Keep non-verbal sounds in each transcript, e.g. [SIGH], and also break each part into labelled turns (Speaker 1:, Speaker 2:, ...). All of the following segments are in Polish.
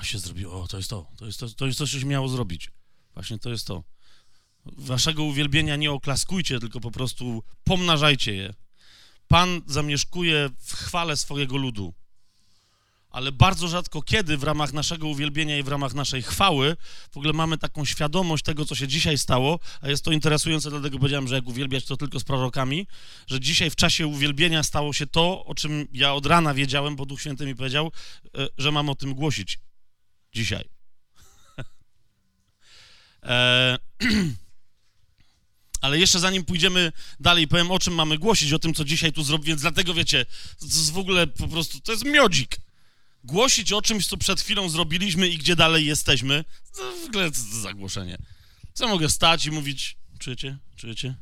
Speaker 1: A się zrobiło, o, to jest to, to jest to, to jest to, co się miało zrobić. Właśnie to jest to. Waszego uwielbienia nie oklaskujcie, tylko po prostu pomnażajcie je. Pan zamieszkuje w chwale swojego ludu. Ale bardzo rzadko kiedy w ramach naszego uwielbienia i w ramach naszej chwały w ogóle mamy taką świadomość tego, co się dzisiaj stało, a jest to interesujące, dlatego powiedziałem, że jak uwielbiać to tylko z prorokami, że dzisiaj w czasie uwielbienia stało się to, o czym ja od rana wiedziałem, bo Duch Święty mi powiedział, e, że mam o tym głosić dzisiaj. [LAUGHS] e [CLEARS THROAT] Ale jeszcze zanim pójdziemy dalej, powiem o czym mamy głosić, o tym, co dzisiaj tu zrobię, więc dlatego wiecie, to jest w ogóle po prostu, to jest miodzik. Głosić o czymś, co przed chwilą zrobiliśmy i gdzie dalej jesteśmy, to w ogóle to zagłoszenie. Co mogę stać i mówić, czujecie, czujecie?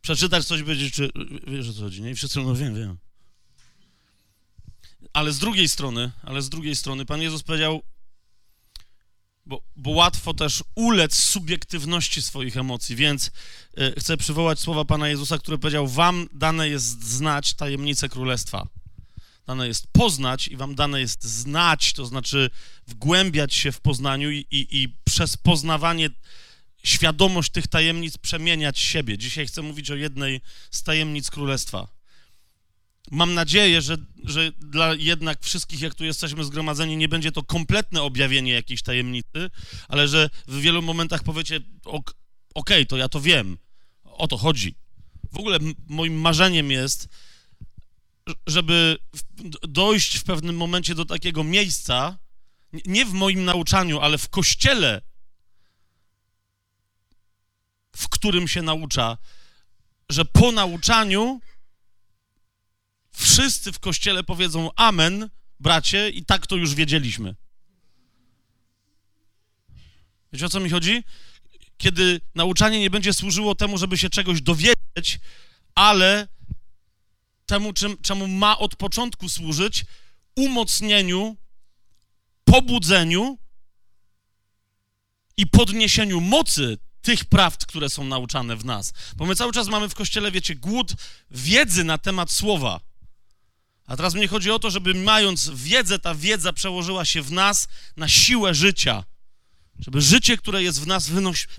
Speaker 1: Przeczytać coś, powiedzieć, czy, wiesz o co chodzi, nie? I wszyscy mówią, wiem, wiem. Ale z drugiej strony, ale z drugiej strony, Pan Jezus powiedział, bo, bo łatwo też ulec subiektywności swoich emocji, więc y, chcę przywołać słowa Pana Jezusa, który powiedział, wam dane jest znać tajemnicę Królestwa. Dane jest poznać i wam dane jest znać, to znaczy wgłębiać się w poznaniu i, i, i przez poznawanie świadomość tych tajemnic przemieniać siebie. Dzisiaj chcę mówić o jednej z tajemnic Królestwa. Mam nadzieję, że, że dla jednak wszystkich, jak tu jesteśmy zgromadzeni, nie będzie to kompletne objawienie jakiejś tajemnicy, ale że w wielu momentach powiecie, okej, okay, to ja to wiem, o to chodzi. W ogóle moim marzeniem jest, żeby dojść w pewnym momencie do takiego miejsca, nie w moim nauczaniu, ale w kościele, w którym się naucza, że po nauczaniu wszyscy w kościele powiedzą amen, bracie, i tak to już wiedzieliśmy. Wiecie o co mi chodzi? Kiedy nauczanie nie będzie służyło temu, żeby się czegoś dowiedzieć, ale temu, czym, czemu ma od początku służyć umocnieniu, pobudzeniu i podniesieniu mocy tych prawd, które są nauczane w nas. Bo my cały czas mamy w kościele, wiecie, głód wiedzy na temat słowa. A teraz mnie chodzi o to, żeby mając wiedzę, ta wiedza przełożyła się w nas na siłę życia. Żeby życie, które jest w nas,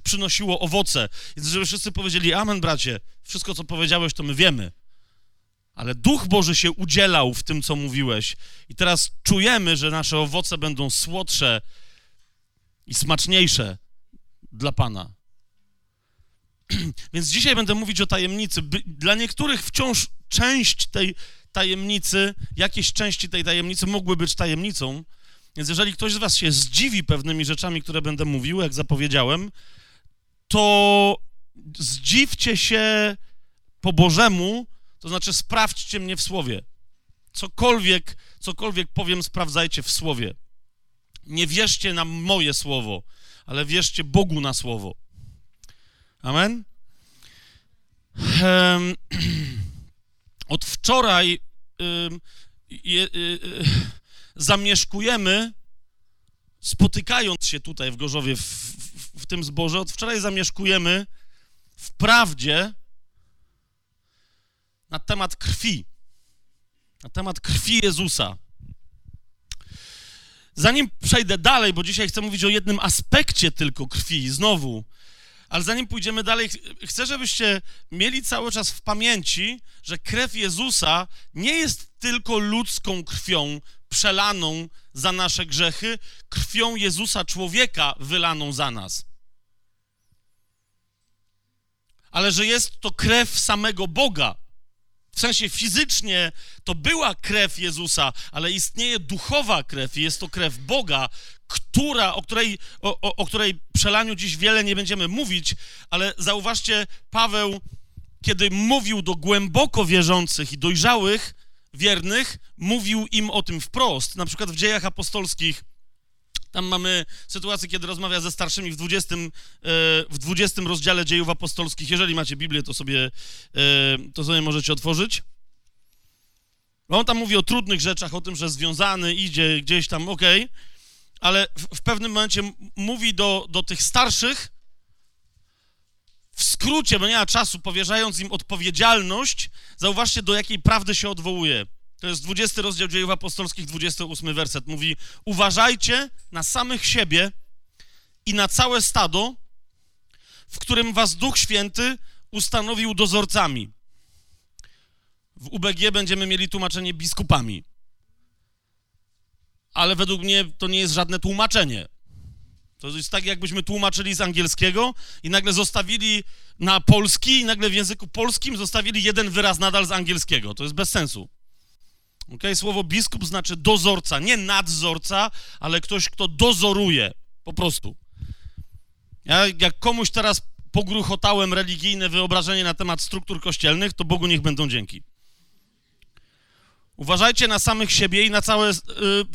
Speaker 1: przynosiło owoce. Więc żeby wszyscy powiedzieli, amen, bracie, wszystko, co powiedziałeś, to my wiemy. Ale Duch Boży się udzielał w tym, co mówiłeś. I teraz czujemy, że nasze owoce będą słodsze i smaczniejsze dla Pana. [CLEARS THROAT] Więc dzisiaj będę mówić o tajemnicy. Dla niektórych wciąż część tej tajemnicy, jakieś części tej tajemnicy mogły być tajemnicą. Więc jeżeli ktoś z Was się zdziwi pewnymi rzeczami, które będę mówił, jak zapowiedziałem, to zdziwcie się po Bożemu, to znaczy sprawdźcie mnie w słowie. Cokolwiek, cokolwiek powiem, sprawdzajcie w słowie. Nie wierzcie na moje słowo, ale wierzcie Bogu na słowo. Amen? [CLEARS THROAT] Od wczoraj y, y, [LAUGHS] zamieszkujemy, spotykając się tutaj w Gorzowie, w, w, w tym zborze, od wczoraj zamieszkujemy w prawdzie na temat krwi. Na temat krwi Jezusa. Zanim przejdę dalej, bo dzisiaj chcę mówić o jednym aspekcie tylko krwi, znowu, ale zanim pójdziemy dalej, chcę, żebyście mieli cały czas w pamięci, że krew Jezusa nie jest tylko ludzką krwią przelaną za nasze grzechy, krwią Jezusa człowieka wylaną za nas. Ale że jest to krew samego Boga. W sensie fizycznie to była krew Jezusa, ale istnieje duchowa krew i jest to krew Boga, która, o, której, o, o, o której przelaniu dziś wiele nie będziemy mówić, ale zauważcie, Paweł, kiedy mówił do głęboko wierzących i dojrzałych, wiernych, mówił im o tym wprost. Na przykład w dziejach apostolskich tam mamy sytuację, kiedy rozmawia ze starszymi w 20, e, w 20 rozdziale dziejów apostolskich. Jeżeli macie Biblię, to sobie, e, to sobie możecie otworzyć. On tam mówi o trudnych rzeczach, o tym, że związany idzie gdzieś tam, okej, okay, ale w, w, pewnym momencie mówi do, do tych starszych, w skrócie, bo nie ma czasu, powierzając im odpowiedzialność, zauważcie, do jakiej prawdy się odwołuje. To jest 20 rozdział dziejów apostolskich, 28 werset. Mówi, uważajcie na samych siebie i na całe stado, w którym was Duch Święty ustanowił dozorcami. W UBG będziemy mieli tłumaczenie biskupami. Ale według mnie to nie jest żadne tłumaczenie. To jest tak, jakbyśmy tłumaczyli z angielskiego i nagle zostawili na polski i nagle w języku polskim zostawili jeden wyraz nadal z angielskiego. To jest bez sensu. Okay? Słowo biskup znaczy dozorca, nie nadzorca, ale ktoś, kto dozoruje. Po prostu. Ja, jak komuś teraz pogruchotałem religijne wyobrażenie na temat struktur kościelnych, to Bogu niech będą dzięki. Uważajcie na samych siebie i na całe. Yy,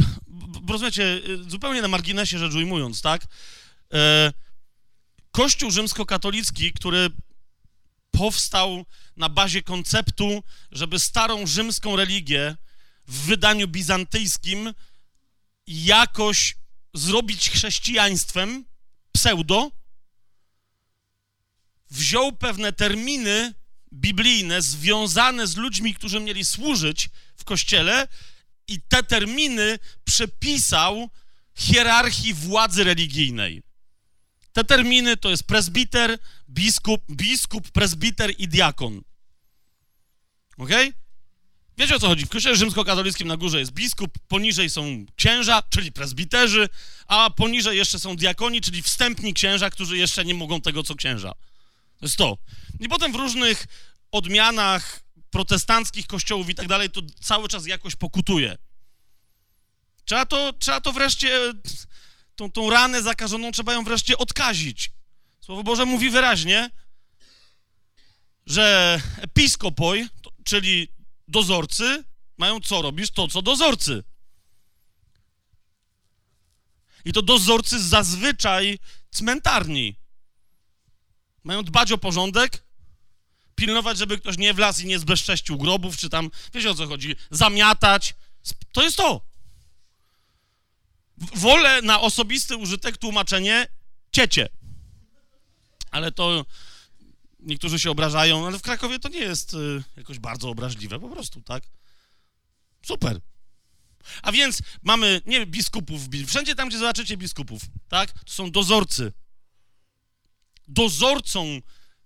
Speaker 1: rozumiecie, yy, zupełnie na marginesie rzecz ujmując, tak? Yy, Kościół rzymskokatolicki, który powstał na bazie konceptu, żeby starą rzymską religię w wydaniu bizantyjskim jakoś zrobić chrześcijaństwem, pseudo, wziął pewne terminy biblijne związane z ludźmi, którzy mieli służyć w kościele i te terminy przepisał hierarchii władzy religijnej. Te terminy to jest prezbiter, biskup, biskup, prezbiter i diakon. Ok? Wiecie o co chodzi? W kościele rzymskokatolickim na górze jest biskup, poniżej są księża, czyli prezbiterzy, a poniżej jeszcze są diakoni, czyli wstępni księża, którzy jeszcze nie mogą tego, co księża. To jest to. I potem w różnych odmianach protestanckich kościołów i tak dalej, to cały czas jakoś pokutuje. Trzeba to, trzeba to wreszcie, tą, tą ranę zakażoną trzeba ją wreszcie odkazić. Słowo Boże mówi wyraźnie, że episkopoj, czyli dozorcy, mają co robić? To, co dozorcy. I to dozorcy zazwyczaj cmentarni. Mają dbać o porządek, pilnować, żeby ktoś nie wlazł i nie zbezcześcił grobów, czy tam, wiecie o co chodzi, zamiatać. To jest to. Wolę na osobisty użytek tłumaczenie ciecie. Ale to niektórzy się obrażają, ale w Krakowie to nie jest y, jakoś bardzo obraźliwe, po prostu, tak? Super. A więc mamy, nie biskupów, wszędzie tam, gdzie zobaczycie biskupów, tak? To są dozorcy. Dozorcą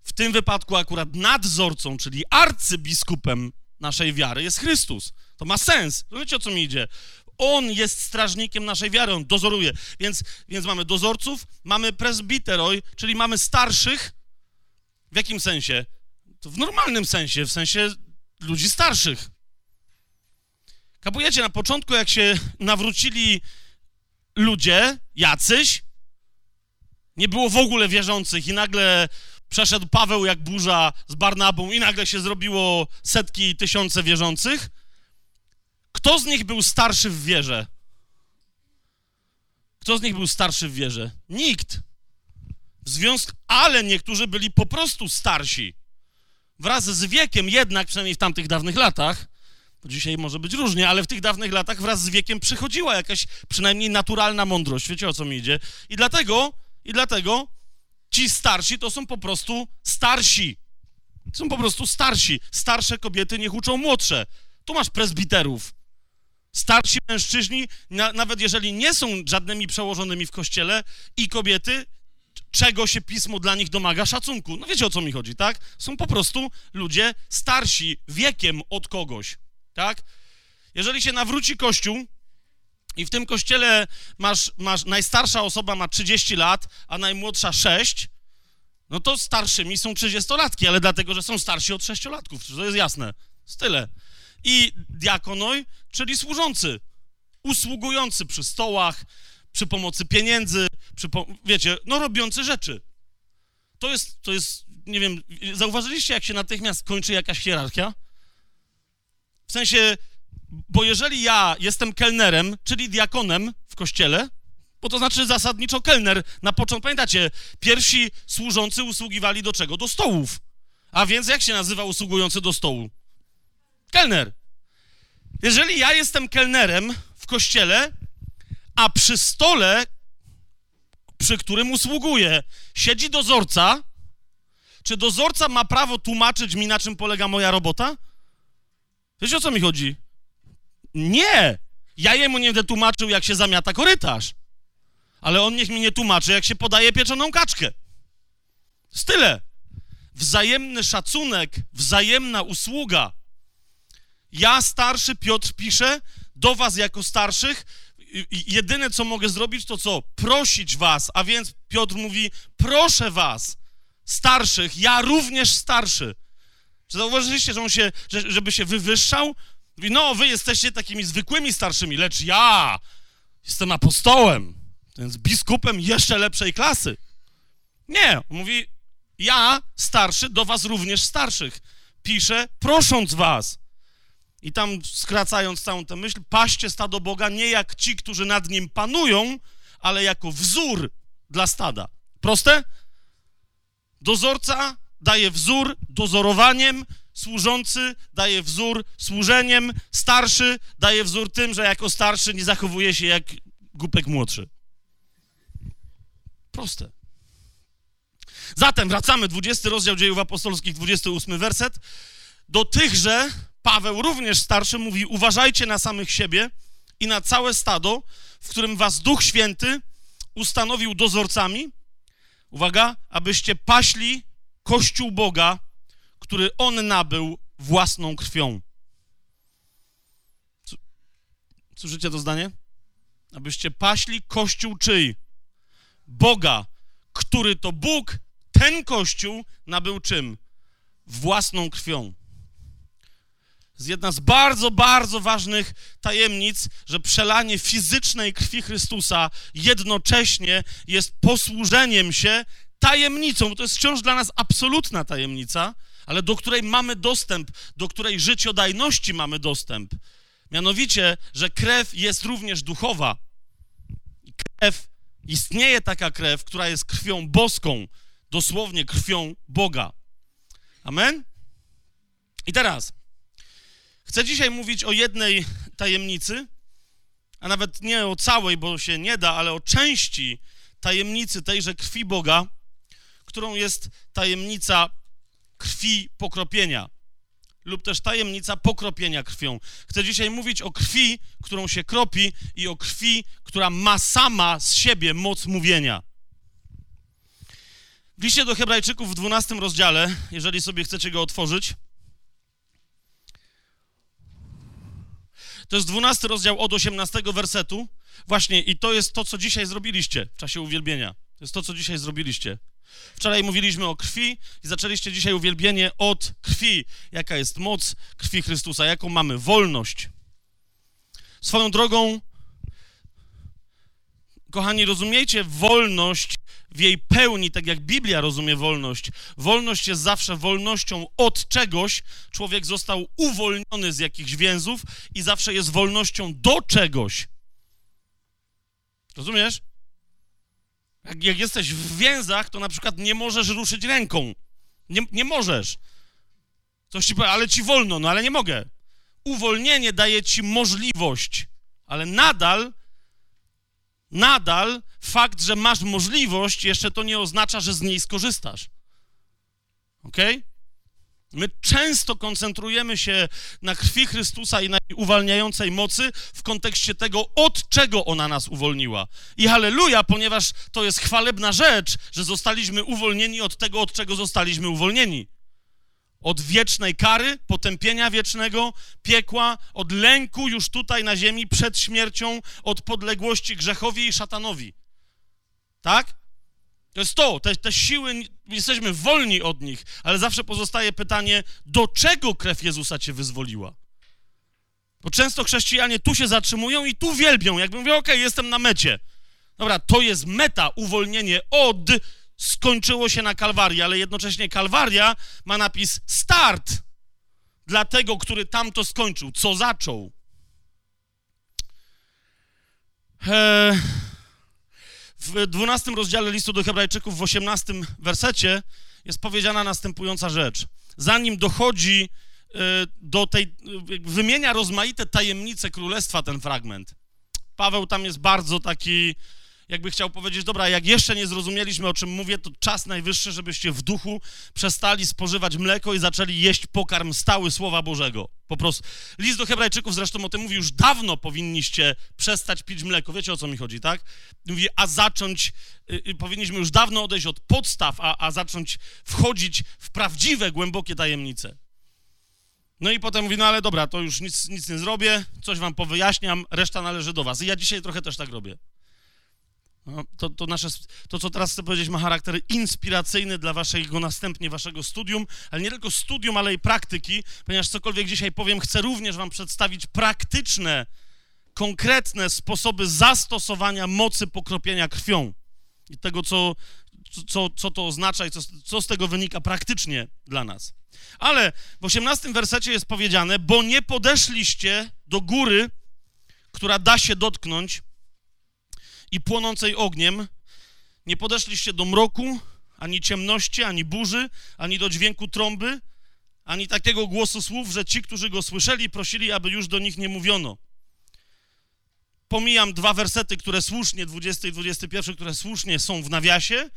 Speaker 1: w tym wypadku akurat nadzorcą, czyli arcybiskupem naszej wiary jest Chrystus. To ma sens. Wiecie, o co mi idzie? On jest strażnikiem naszej wiary, on dozoruje. Więc, więc mamy dozorców, mamy presbiteroj, czyli mamy starszych. W jakim sensie? To w normalnym sensie, w sensie ludzi starszych. Kapujecie, na początku, jak się nawrócili ludzie, jacyś, nie było w ogóle wierzących i nagle przeszedł Paweł jak burza z Barnabą i nagle się zrobiło setki i tysiące wierzących. Kto z nich był starszy w wierze? Kto z nich był starszy w wierze? Nikt. W związku, ale niektórzy byli po prostu starsi. Wraz z wiekiem jednak, przynajmniej w tamtych dawnych latach, bo dzisiaj może być różnie, ale w tych dawnych latach wraz z wiekiem przychodziła jakaś przynajmniej naturalna mądrość. Wiecie o co mi idzie? I dlatego, i dlatego Ci starsi to są po prostu starsi. Są po prostu starsi. Starsze kobiety niech uczą młodsze. Tu masz prezbiterów. Starsi mężczyźni, na, nawet jeżeli nie są żadnymi przełożonymi w kościele i kobiety, czego się pismo dla nich domaga? Szacunku. No wiecie o co mi chodzi, tak? Są po prostu ludzie starsi wiekiem od kogoś, tak? Jeżeli się nawróci Kościół, i w tym kościele masz, masz, najstarsza osoba ma 30 lat, a najmłodsza 6, no to starszymi są 30-latki, ale dlatego, że są starsi od 6-latków, to jest jasne, tyle. I diakonoj, czyli służący, usługujący przy stołach, przy pomocy pieniędzy, przy, wiecie, no robiący rzeczy. To jest, to jest, nie wiem, zauważyliście, jak się natychmiast kończy jakaś hierarchia? W sensie, bo jeżeli ja jestem kelnerem, czyli diakonem w kościele, bo to znaczy zasadniczo kelner na początku, pamiętacie, pierwsi służący usługiwali do czego? Do stołów. A więc jak się nazywa usługujący do stołu? Kelner. Jeżeli ja jestem kelnerem w kościele, a przy stole, przy którym usługuję, siedzi dozorca, czy dozorca ma prawo tłumaczyć mi, na czym polega moja robota? Wiecie, o co mi chodzi? Nie! Ja jemu nie będę tłumaczył, jak się zamiata korytarz. Ale on niech mi nie tłumaczy, jak się podaje pieczoną kaczkę. Style. Wzajemny szacunek, wzajemna usługa. Ja, starszy Piotr, piszę do was jako starszych. Jedyne, co mogę zrobić, to co? Prosić was. A więc Piotr mówi, proszę was, starszych, ja również starszy. Czy zauważyliście, że on się, że, żeby się wywyższał? Mówi, no, wy jesteście takimi zwykłymi starszymi, lecz ja jestem apostołem, więc biskupem jeszcze lepszej klasy. Nie, mówi, ja, starszy, do was również starszych. Piszę, prosząc was. I tam skracając całą tę myśl, paście stado Boga nie jak ci, którzy nad nim panują, ale jako wzór dla stada. Proste? Dozorca daje wzór dozorowaniem, służący daje wzór służeniem, starszy daje wzór tym, że jako starszy nie zachowuje się jak głupek młodszy. Proste. Zatem wracamy, 20 rozdział dziejów apostolskich, 28 werset. Do tychże Paweł, również starszy, mówi: Uważajcie na samych siebie i na całe stado, w którym was Duch Święty ustanowił dozorcami. Uwaga, abyście paśli Kościół Boga, który on nabył własną krwią. Słyszycie to zdanie? Abyście paśli Kościół czyj? Boga, który to Bóg, ten Kościół nabył czym? Własną krwią. Jest jedna z bardzo, bardzo ważnych tajemnic, że przelanie fizycznej krwi Chrystusa jednocześnie jest posłużeniem się tajemnicą, bo to jest wciąż dla nas absolutna tajemnica, ale do której mamy dostęp, do której życiodajności mamy dostęp. Mianowicie, że krew jest również duchowa. Krew, istnieje taka krew, która jest krwią boską, dosłownie krwią Boga. Amen? I teraz chcę dzisiaj mówić o jednej tajemnicy, a nawet nie o całej, bo się nie da, ale o części tajemnicy tejże krwi Boga, którą jest tajemnica krwi pokropienia lub też tajemnica pokropienia krwią. Chcę dzisiaj mówić o krwi, którą się kropi i o krwi, która ma sama z siebie moc mówienia. W liście do Hebrajczyków w 12 rozdziale, jeżeli sobie chcecie go otworzyć, to jest 12 rozdział od 18 wersetu. Właśnie, i to jest to, co dzisiaj zrobiliście w czasie uwielbienia. To jest to, co dzisiaj zrobiliście. Wczoraj mówiliśmy o krwi i zaczęliście dzisiaj uwielbienie od krwi. Jaka jest moc krwi Chrystusa, jaką mamy wolność. Swoją drogą, kochani, rozumiejcie wolność w jej pełni, tak jak Biblia rozumie wolność. Wolność jest zawsze wolnością od czegoś. Człowiek został uwolniony z jakichś więzów i zawsze jest wolnością do czegoś. Rozumiesz? Jak, jak jesteś w więzach, to na przykład nie możesz ruszyć ręką. Nie, nie możesz. Coś ci powie, ale ci wolno, no ale nie mogę. Uwolnienie daje ci możliwość, ale nadal, nadal fakt, że masz możliwość, jeszcze to nie oznacza, że z niej skorzystasz. Ok? My często koncentrujemy się na krwi Chrystusa i na jej uwalniającej mocy w kontekście tego, od czego ona nas uwolniła. I halleluja, ponieważ to jest chwalebna rzecz, że zostaliśmy uwolnieni od tego, od czego zostaliśmy uwolnieni. Od wiecznej kary, potępienia wiecznego, piekła, od lęku już tutaj na ziemi przed śmiercią, od podległości grzechowi i szatanowi. Tak? To jest to, te, te siły, jesteśmy wolni od nich, ale zawsze pozostaje pytanie, do czego krew Jezusa cię wyzwoliła? Bo często chrześcijanie tu się zatrzymują i tu wielbią, jakby mówią, okej, okay, jestem na mecie. Dobra, to jest meta, uwolnienie od, skończyło się na Kalwarii, ale jednocześnie Kalwaria ma napis start dla tego, który tam to skończył, co zaczął. Eee w 12 rozdziale listu do Hebrajczyków, w 18 wersecie, jest powiedziana następująca rzecz. Zanim dochodzi y, do tej, wymienia rozmaite tajemnice królestwa ten fragment. Paweł tam jest bardzo taki, jakby chciał powiedzieć, dobra, jak jeszcze nie zrozumieliśmy, o czym mówię, to czas najwyższy, żebyście w duchu przestali spożywać mleko i zaczęli jeść pokarm stały Słowa Bożego. Po prostu. List do Hebrajczyków zresztą o tym mówi, już dawno powinniście przestać pić mleko. Wiecie, o co mi chodzi, tak? Mówi, a zacząć, y, y, powinniśmy już dawno odejść od podstaw, a, a zacząć wchodzić w prawdziwe, głębokie tajemnice. No i potem mówi, no ale dobra, to już nic, nic nie zrobię, coś wam powyjaśniam, reszta należy do was. I ja dzisiaj trochę też tak robię. No, to, to, nasze, to, co teraz chcę powiedzieć, ma charakter inspiracyjny dla waszego następnie waszego studium, ale nie tylko studium, ale i praktyki, ponieważ cokolwiek dzisiaj powiem, chcę również wam przedstawić praktyczne, konkretne sposoby zastosowania mocy pokropienia krwią i tego, co, co, co to oznacza i co, co z tego wynika praktycznie dla nas. Ale w osiemnastym wersecie jest powiedziane, bo nie podeszliście do góry, która da się dotknąć i płonącej ogniem, nie podeszliście do mroku, ani ciemności, ani burzy, ani do dźwięku trąby, ani takiego głosu słów, że ci, którzy go słyszeli, prosili, aby już do nich nie mówiono. Pomijam dwa wersety, które słusznie, 20 i 21, które słusznie są w nawiasie,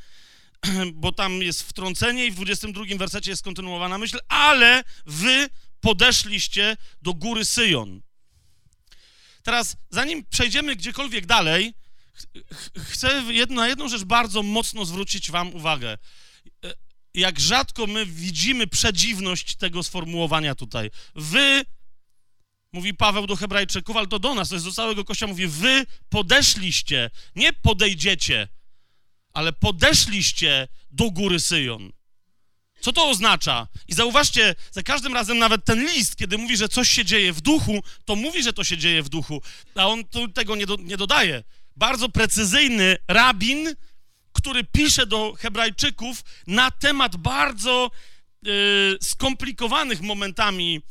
Speaker 1: [CLEARS THROAT] bo tam jest wtrącenie i w 22 wersecie jest kontynuowana myśl, ale wy podeszliście do góry Syjon. Teraz, zanim przejdziemy gdziekolwiek dalej, chcę na jedną rzecz bardzo mocno zwrócić wam uwagę. Jak rzadko my widzimy przedziwność tego sformułowania tutaj. Wy, mówi Paweł do Hebrajczyków, ale to do nas, to jest do całego Kościoła, mówi, wy podeszliście, nie podejdziecie, ale podeszliście do góry Syjon. Co to oznacza? I zauważcie, za każdym razem nawet ten list, kiedy mówi, że coś się dzieje w duchu, to mówi, że to się dzieje w duchu, a on tego nie, do, nie dodaje. Bardzo precyzyjny rabin, który pisze do Hebrajczyków na temat bardzo yy, skomplikowanych momentami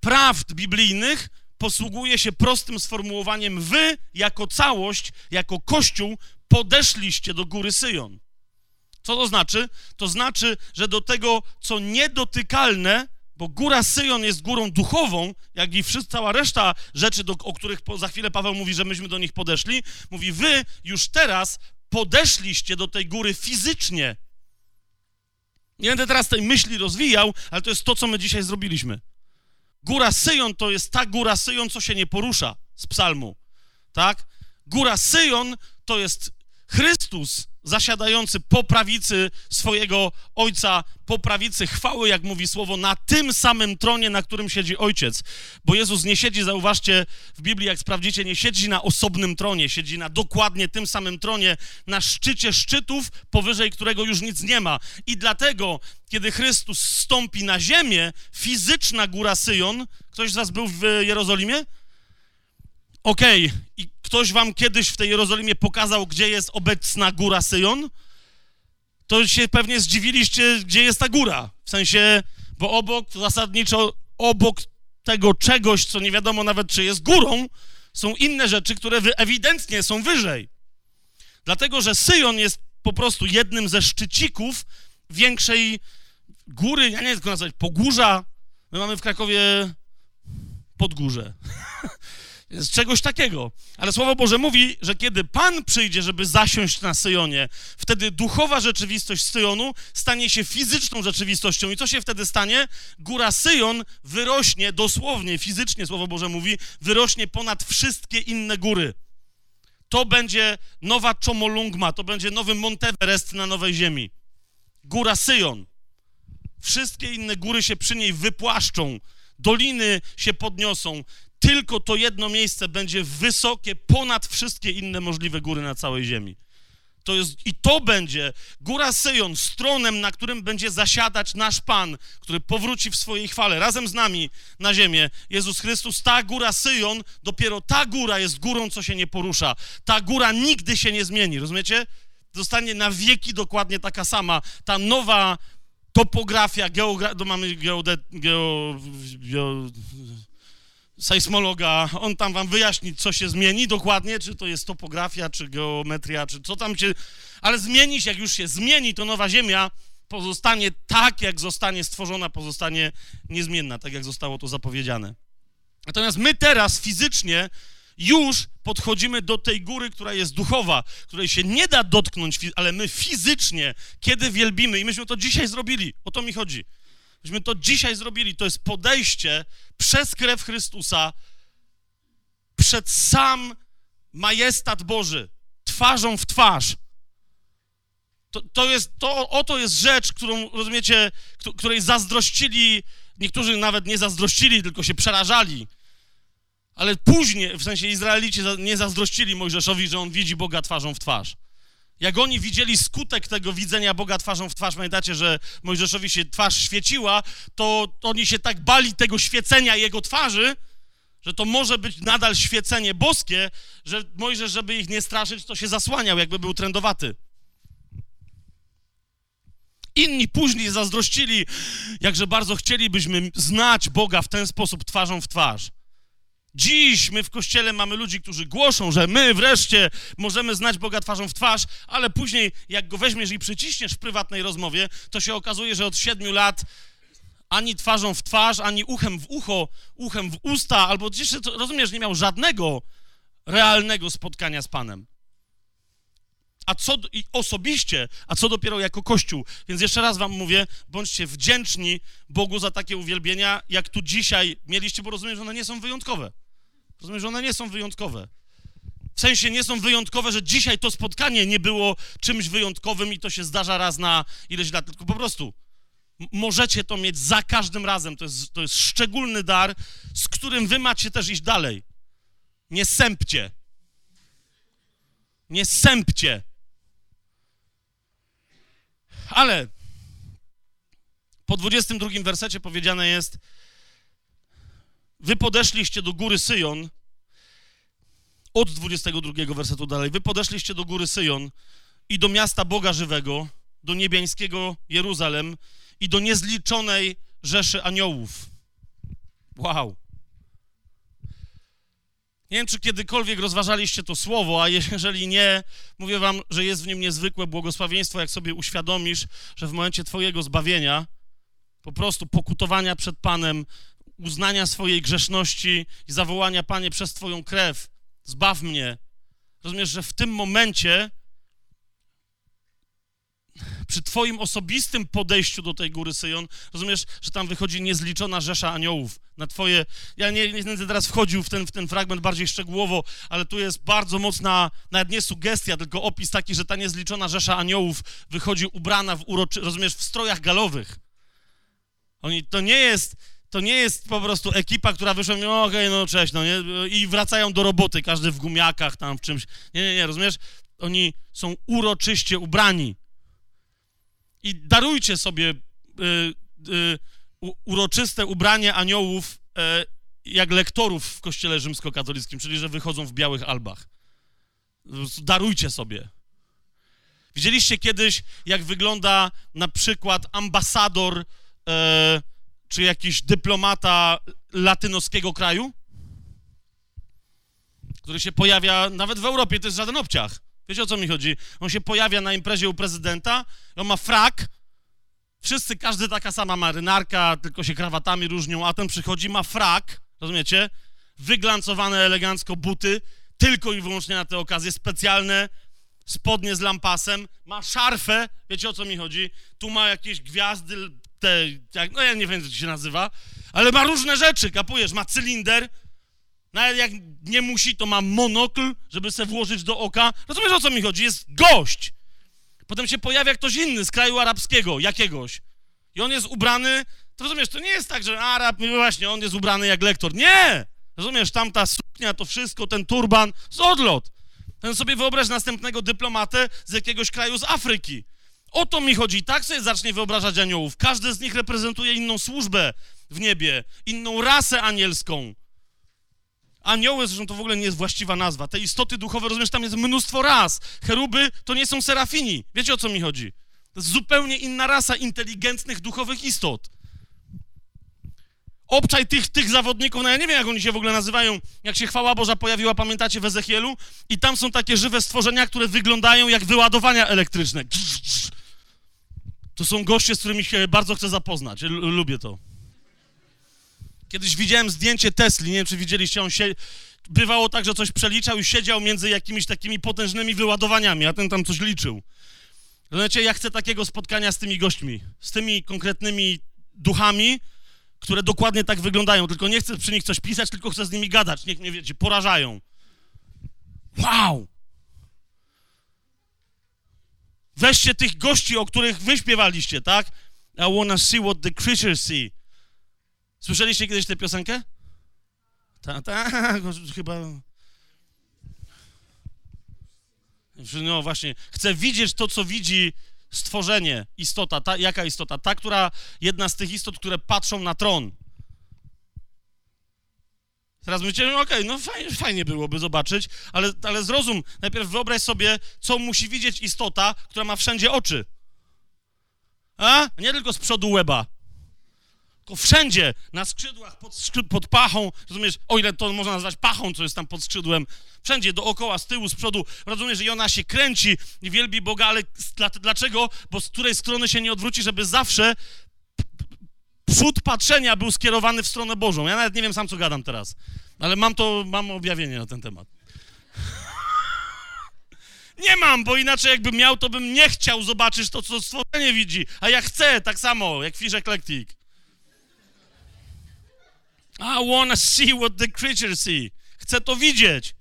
Speaker 1: prawd biblijnych, posługuje się prostym sformułowaniem: Wy, jako całość, jako Kościół, podeszliście do góry Syjon. Co to znaczy? To znaczy, że do tego, co niedotykalne, bo góra Syjon jest górą duchową, jak i wszystko, cała reszta rzeczy, do, o których po, za chwilę Paweł mówi, że myśmy do nich podeszli, mówi, wy już teraz podeszliście do tej góry fizycznie. Nie będę teraz tej myśli rozwijał, ale to jest to, co my dzisiaj zrobiliśmy. Góra Syjon to jest ta góra Syjon, co się nie porusza z psalmu, tak? Góra Syjon to jest Chrystus zasiadający po prawicy swojego Ojca, po prawicy chwały, jak mówi słowo, na tym samym tronie, na którym siedzi Ojciec. Bo Jezus nie siedzi, zauważcie, w Biblii, jak sprawdzicie, nie siedzi na osobnym tronie, siedzi na dokładnie tym samym tronie, na szczycie szczytów, powyżej którego już nic nie ma. I dlatego, kiedy Chrystus stąpi na ziemię, fizyczna góra Syjon, ktoś z was był w Jerozolimie? Okej, okay. i ktoś wam kiedyś w tej Jerozolimie pokazał, gdzie jest obecna góra Syjon? To się pewnie zdziwiliście, gdzie jest ta góra. W sensie, bo obok, zasadniczo obok tego czegoś, co nie wiadomo nawet, czy jest górą, są inne rzeczy, które ewidentnie są wyżej. Dlatego, że Syjon jest po prostu jednym ze szczycików większej góry, ja nie wiem, to nazwać, pogórza. My mamy w Krakowie podgórze. [LAUGHS] z czegoś takiego. Ale Słowo Boże mówi, że kiedy Pan przyjdzie, żeby zasiąść na Syjonie, wtedy duchowa rzeczywistość Syjonu stanie się fizyczną rzeczywistością. I co się wtedy stanie? Góra Syjon wyrośnie, dosłownie, fizycznie Słowo Boże mówi, wyrośnie ponad wszystkie inne góry. To będzie nowa Chomolungma, to będzie nowy Monteverest na nowej ziemi. Góra Syjon. Wszystkie inne góry się przy niej wypłaszczą, doliny się podniosą, tylko to jedno miejsce będzie wysokie ponad wszystkie inne możliwe góry na całej ziemi. To jest, I to będzie góra Syjon, stronem, na którym będzie zasiadać nasz Pan, który powróci w swojej chwale razem z nami na ziemię. Jezus Chrystus, ta góra Syjon, dopiero ta góra jest górą, co się nie porusza. Ta góra nigdy się nie zmieni, rozumiecie? Zostanie na wieki dokładnie taka sama. Ta nowa topografia, geografia, mamy geodet, geo, geo, sejsmologa, on tam wam wyjaśni, co się zmieni dokładnie, czy to jest topografia, czy geometria, czy co tam się... Ale zmieni się, jak już się zmieni, to nowa Ziemia pozostanie tak, jak zostanie stworzona, pozostanie niezmienna, tak jak zostało to zapowiedziane. Natomiast my teraz fizycznie już podchodzimy do tej góry, która jest duchowa, której się nie da dotknąć, ale my fizycznie, kiedy wielbimy, i myśmy to dzisiaj zrobili, o to mi chodzi. Myśmy to dzisiaj zrobili, to jest podejście przez krew Chrystusa przed sam majestat Boży, twarzą w twarz. To, to jest, to, oto jest rzecz, którą, rozumiecie, której zazdrościli, niektórzy nawet nie zazdrościli, tylko się przerażali. Ale później, w sensie Izraelici nie zazdrościli Mojżeszowi, że on widzi Boga twarzą w twarz. Jak oni widzieli skutek tego widzenia Boga twarzą w twarz, pamiętacie, że Mojżeszowi się twarz świeciła, to oni się tak bali tego świecenia jego twarzy, że to może być nadal świecenie boskie, że Mojżesz, żeby ich nie straszyć, to się zasłaniał, jakby był trendowaty. Inni później zazdrościli, jakże bardzo chcielibyśmy znać Boga w ten sposób twarzą w twarz. Dziś my w kościele mamy ludzi, którzy głoszą, że my wreszcie możemy znać Boga twarzą w twarz, ale później, jak go weźmiesz i przyciśniesz w prywatnej rozmowie, to się okazuje, że od siedmiu lat ani twarzą w twarz, ani uchem w ucho, uchem w usta, albo jeszcze, rozumiesz, nie miał żadnego realnego spotkania z Panem. A co i osobiście, a co dopiero jako Kościół. Więc jeszcze raz wam mówię, bądźcie wdzięczni Bogu za takie uwielbienia, jak tu dzisiaj mieliście, bo rozumiem, że one nie są wyjątkowe. Rozumiem, że one nie są wyjątkowe. W sensie nie są wyjątkowe, że dzisiaj to spotkanie nie było czymś wyjątkowym i to się zdarza raz na ileś lat, tylko po prostu możecie to mieć za każdym razem. To jest, to jest szczególny dar, z którym wy macie też iść dalej. Nie sępcie. Nie sępcie. Ale po 22 wersecie powiedziane jest: Wy podeszliście do góry Syjon. Od 22 wersetu dalej. Wy podeszliście do góry Syjon i do miasta Boga żywego, do niebiańskiego Jeruzalem i do niezliczonej rzeszy aniołów. Wow. Nie wiem, czy kiedykolwiek rozważaliście to słowo, a jeżeli nie, mówię wam, że jest w nim niezwykłe błogosławieństwo, jak sobie uświadomisz, że w momencie Twojego zbawienia, po prostu pokutowania przed Panem, uznania swojej grzeszności i zawołania, Panie, przez Twoją krew, zbaw mnie. Rozumiesz, że w tym momencie przy Twoim osobistym podejściu do tej góry Syjon, rozumiesz, że tam wychodzi niezliczona rzesza aniołów na Twoje... Ja nie, nie będę teraz wchodził w ten, w ten fragment bardziej szczegółowo, ale tu jest bardzo mocna, nawet nie sugestia, tylko opis taki, że ta niezliczona rzesza aniołów wychodzi ubrana w uroczy... rozumiesz, w strojach galowych. Oni, to nie jest to nie jest po prostu ekipa, która wyszła i no okej, okay, no cześć, no nie, i wracają do roboty, każdy w gumiakach tam, w czymś. Nie, nie, nie, rozumiesz? Oni są uroczyście ubrani. I darujcie sobie y, y, uroczyste ubranie aniołów y, jak lektorów w kościele rzymskokatolickim, czyli że wychodzą w białych albach. Darujcie sobie. Widzieliście kiedyś, jak wygląda na przykład ambasador e, czy jakiś dyplomata latynoskiego kraju? Który się pojawia nawet w Europie, to jest żaden obciach. Wiecie o co mi chodzi? On się pojawia na imprezie u prezydenta, on ma frak, wszyscy, każdy taka sama marynarka, tylko się krawatami różnią, a ten przychodzi, ma frak, rozumiecie? Wyglancowane elegancko buty, tylko i wyłącznie na te okazje, specjalne spodnie z lampasem, ma szarfę, wiecie o co mi chodzi? Tu ma jakieś gwiazdy, te, jak, no ja nie wiem, to się nazywa, ale ma różne rzeczy, kapujesz? Ma cylinder, nawet jak nie musi, to ma monokl, żeby se włożyć do oka. Rozumiesz, o co mi chodzi? Jest gość. Potem się pojawia ktoś inny z kraju arabskiego, jakiegoś. I on jest ubrany, to rozumiesz, to nie jest tak, że Arab, no właśnie, on jest ubrany jak lektor. Nie! Rozumiesz, tamta suknia, to wszystko, ten turban, z odlot. Ten sobie wyobraź następnego dyplomatę z jakiegoś kraju z Afryki. O to mi chodzi. Tak sobie zacznie wyobrażać aniołów. Każdy z nich reprezentuje inną służbę w niebie, inną rasę anielską. Anioły, zresztą to w ogóle nie jest właściwa nazwa. Te istoty duchowe, rozumiesz, tam jest mnóstwo ras. Cheruby to nie są serafini. Wiecie o co mi chodzi? To jest zupełnie inna rasa inteligentnych, duchowych istot. Obczaj tych, tych zawodników, no ja nie wiem, jak oni się w ogóle nazywają, jak się chwała Boża pojawiła, pamiętacie, w Ezechielu? I tam są takie żywe stworzenia, które wyglądają jak wyładowania elektryczne. To są goście, z którymi się bardzo chcę zapoznać. Lubię to. Kiedyś widziałem zdjęcie Tesli, nie wiem, czy widzieliście, on się, bywało tak, że coś przeliczał i siedział między jakimiś takimi potężnymi wyładowaniami, a ten tam coś liczył. Rozumiecie, ja chcę takiego spotkania z tymi gośćmi, z tymi konkretnymi duchami, które dokładnie tak wyglądają, tylko nie chcę przy nich coś pisać, tylko chcę z nimi gadać, niech mnie, wiecie, porażają. Wow! Weźcie tych gości, o których wy śpiewaliście, tak? I wanna see what the creatures see. Słyszeliście kiedyś tę piosenkę? Tak, ta, [LAUGHS] chyba... No właśnie, chcę widzieć to, co widzi stworzenie, istota. Ta, jaka istota? Ta, która, jedna z tych istot, które patrzą na tron. Teraz myślicie, no okej, okay, no fajnie, fajnie byłoby zobaczyć, ale, ale zrozum, najpierw wyobraź sobie, co musi widzieć istota, która ma wszędzie oczy. A? Nie tylko z przodu łeba. Tylko wszędzie, na skrzydłach, pod, pod pachą, rozumiesz, o ile to można nazwać pachą, co jest tam pod skrzydłem, wszędzie, dookoła, z tyłu, z przodu, rozumiesz, że ona się kręci i wielbi Boga, ale dlaczego? Bo z której strony się nie odwróci, żeby zawsze przód patrzenia był skierowany w stronę Bożą. Ja nawet nie wiem sam, co gadam teraz, ale mam to, mam objawienie na ten temat. [LAUGHS] Nie mam, bo inaczej jakbym miał, to bym nie chciał zobaczyć to, co stworzenie widzi, a ja chcę tak samo, jak Fish Eclectic. I wanna see what the creatures see. Chcę to widzieć.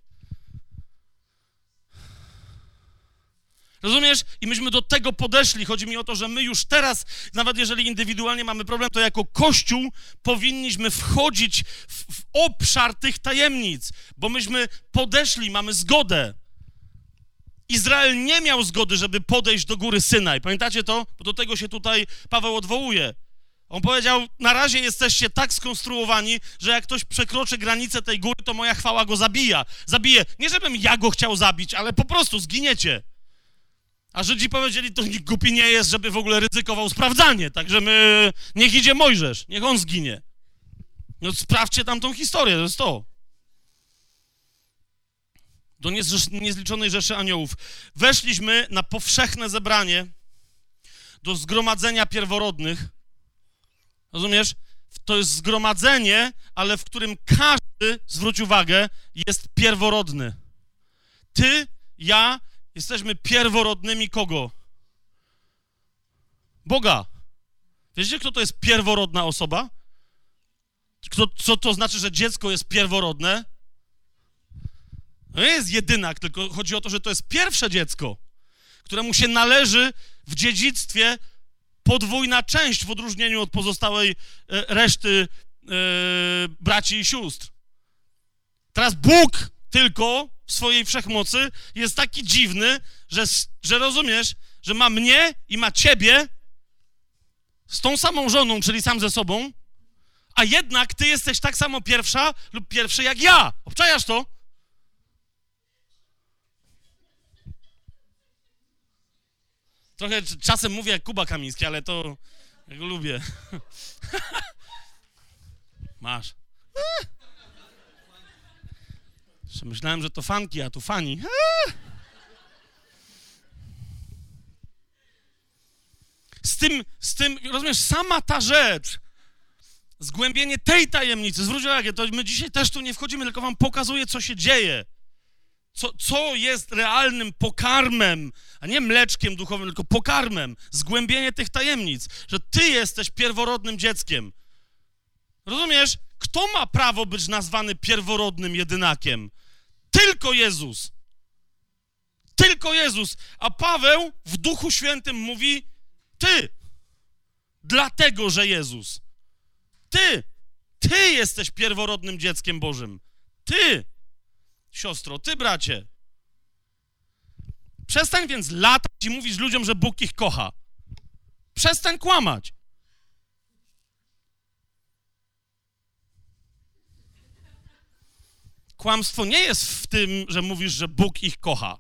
Speaker 1: Rozumiesz? I myśmy do tego podeszli. Chodzi mi o to, że my już teraz, nawet jeżeli indywidualnie mamy problem, to jako Kościół powinniśmy wchodzić w, w obszar tych tajemnic, bo myśmy podeszli, mamy zgodę. Izrael nie miał zgody, żeby podejść do góry Synaj. Pamiętacie to? Bo do tego się tutaj Paweł odwołuje. On powiedział: Na razie jesteście tak skonstruowani, że jak ktoś przekroczy granicę tej góry, to moja chwała go zabija. Zabije. Nie, żebym ja go chciał zabić, ale po prostu zginiecie. A Żydzi powiedzieli, to nikt głupi nie jest, żeby w ogóle ryzykował sprawdzanie. Także my, niech idzie Mojżesz, niech on zginie. No sprawdźcie tam tą historię, to jest to. Do niezliczonej rzeszy aniołów. Weszliśmy na powszechne zebranie do zgromadzenia pierworodnych. Rozumiesz? To jest zgromadzenie, ale w którym każdy, zwróć uwagę, jest pierworodny. Ty, ja Jesteśmy pierworodnymi kogo? Boga. Wiecie, kto to jest pierworodna osoba? Kto, co to znaczy, że dziecko jest pierworodne? To nie jest jedynak, tylko chodzi o to, że to jest pierwsze dziecko, któremu się należy w dziedzictwie podwójna część w odróżnieniu od pozostałej e, reszty e, braci i sióstr. Teraz Bóg tylko w swojej wszechmocy jest taki dziwny, że, że rozumiesz, że ma mnie i ma ciebie z tą samą żoną, czyli sam ze sobą, a jednak ty jesteś tak samo pierwsza lub pierwszy jak ja. Obczajasz to? Trochę czasem mówię jak Kuba Kamiński, ale to ja go lubię. [LAUGHS] Masz. Myślałem, że to fanki, a tu fani. Z tym, z tym, rozumiesz, sama ta rzecz, zgłębienie tej tajemnicy, zwróć uwagę, to my dzisiaj też tu nie wchodzimy, tylko wam pokazuję, co się dzieje. Co, co jest realnym pokarmem, a nie mleczkiem duchowym, tylko pokarmem, zgłębienie tych tajemnic, że ty jesteś pierworodnym dzieckiem. Rozumiesz? Kto ma prawo być nazwany pierworodnym jedynakiem? Tylko Jezus. Tylko Jezus. A Paweł w Duchu Świętym mówi: Ty. Dlatego, że Jezus. Ty. Ty jesteś pierworodnym dzieckiem Bożym. Ty. Siostro, ty, bracie. Przestań więc latać i mówić ludziom, że Bóg ich kocha. Przestań kłamać. Kłamstwo nie jest w tym, że mówisz, że Bóg ich kocha.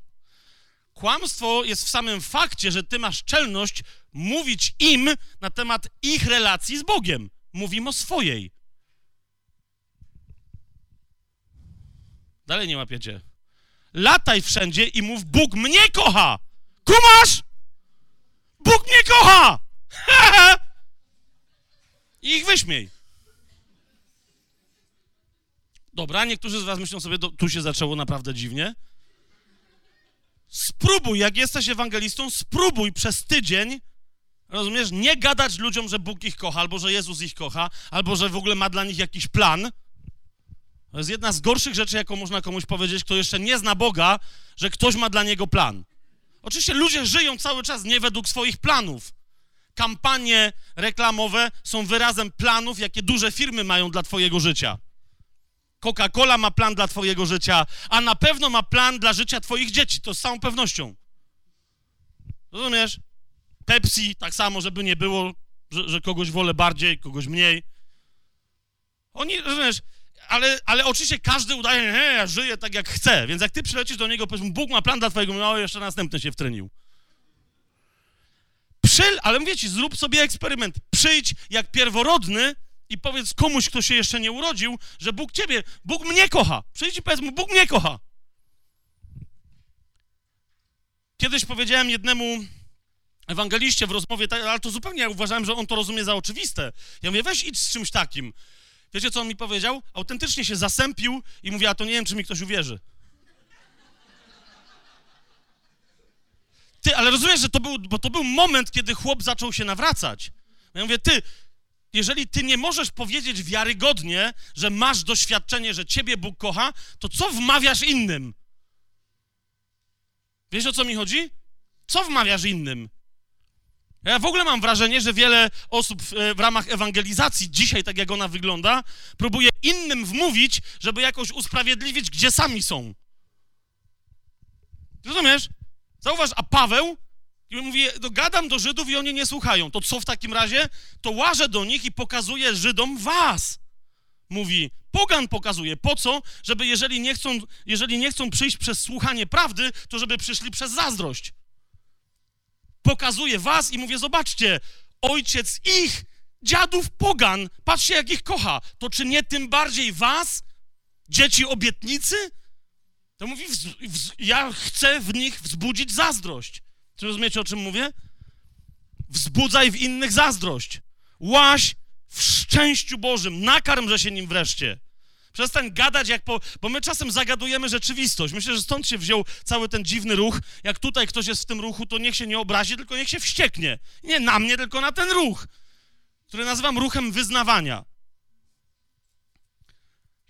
Speaker 1: Kłamstwo jest w samym fakcie, że ty masz czelność mówić im na temat ich relacji z Bogiem. Mówimy o swojej. Dalej nie łapiecie. Lataj wszędzie i mów: Bóg mnie kocha! Kumasz? Bóg mnie kocha! I [LAUGHS] ich wyśmiej. Dobra, niektórzy z was myślą sobie, do, tu się zaczęło naprawdę dziwnie. Spróbuj, jak jesteś ewangelistą, spróbuj przez tydzień, rozumiesz, nie gadać ludziom, że Bóg ich kocha, albo że Jezus ich kocha, albo że w ogóle ma dla nich jakiś plan. To jest jedna z gorszych rzeczy, jaką można komuś powiedzieć, kto jeszcze nie zna Boga, że ktoś ma dla niego plan. Oczywiście ludzie żyją cały czas nie według swoich planów. Kampanie reklamowe są wyrazem planów, jakie duże firmy mają dla Twojego życia. Coca-Cola ma plan dla Twojego życia, a na pewno ma plan dla życia Twoich dzieci, to z całą pewnością. Rozumiesz? Pepsi, tak samo, żeby nie było, że, że kogoś wolę bardziej, kogoś mniej. Oni, rozumiesz, ale, ale oczywiście każdy udaje, że ja żyję tak jak chcę, więc jak ty przylecisz do niego, powiesz Bóg ma plan dla twojego, no jeszcze następny się wtrenił. Przyl, ale mówię ci, zrób sobie eksperyment. Przyjdź jak pierworodny i powiedz komuś, kto się jeszcze nie urodził, że Bóg ciebie, Bóg mnie kocha. Przyjdź i powiedz mu, Bóg mnie kocha. Kiedyś powiedziałem jednemu ewangeliście w rozmowie, ale to zupełnie ja uważałem, że on to rozumie za oczywiste. Ja mówię, weź idź z czymś takim. Wiecie, co on mi powiedział? Autentycznie się zasępił i mówi, a to nie wiem, czy mi ktoś uwierzy. Ty, ale rozumiesz, że to był, bo to był moment, kiedy chłop zaczął się nawracać. Ja mówię, ty, jeżeli ty nie możesz powiedzieć wiarygodnie, że masz doświadczenie, że ciebie Bóg kocha, to co wmawiasz innym? Wiesz, o co mi chodzi? Co wmawiasz innym? Ja w ogóle mam wrażenie, że wiele osób w, w, ramach ewangelizacji, dzisiaj tak jak ona wygląda, próbuje innym wmówić, żeby jakoś usprawiedliwić, gdzie sami są. Rozumiesz? Zauważ, a Paweł mówi, no gadam do Żydów i oni nie słuchają. To co w takim razie? To łażę do nich i pokazuję Żydom was. Mówi, pogan pokazuje. Po co? Żeby jeżeli nie chcą, jeżeli nie chcą przyjść przez słuchanie prawdy, to żeby przyszli przez zazdrość pokazuję was i mówię, zobaczcie, ojciec ich, dziadów pogan, patrzcie jak ich kocha, to czy nie tym bardziej was, dzieci obietnicy? To mówi, ja chcę w nich wzbudzić zazdrość. Czy rozumiecie, o czym mówię? Wzbudzaj w innych zazdrość. Łaś w szczęściu Bożym, nakarmże się nim wreszcie. Przestań gadać jak po... Bo my czasem zagadujemy rzeczywistość. Myślę, że stąd się wziął cały ten dziwny ruch. Jak tutaj ktoś jest w tym ruchu, to niech się nie obrazi, tylko niech się wścieknie. Nie na mnie, tylko na ten ruch, który nazywam ruchem wyznawania.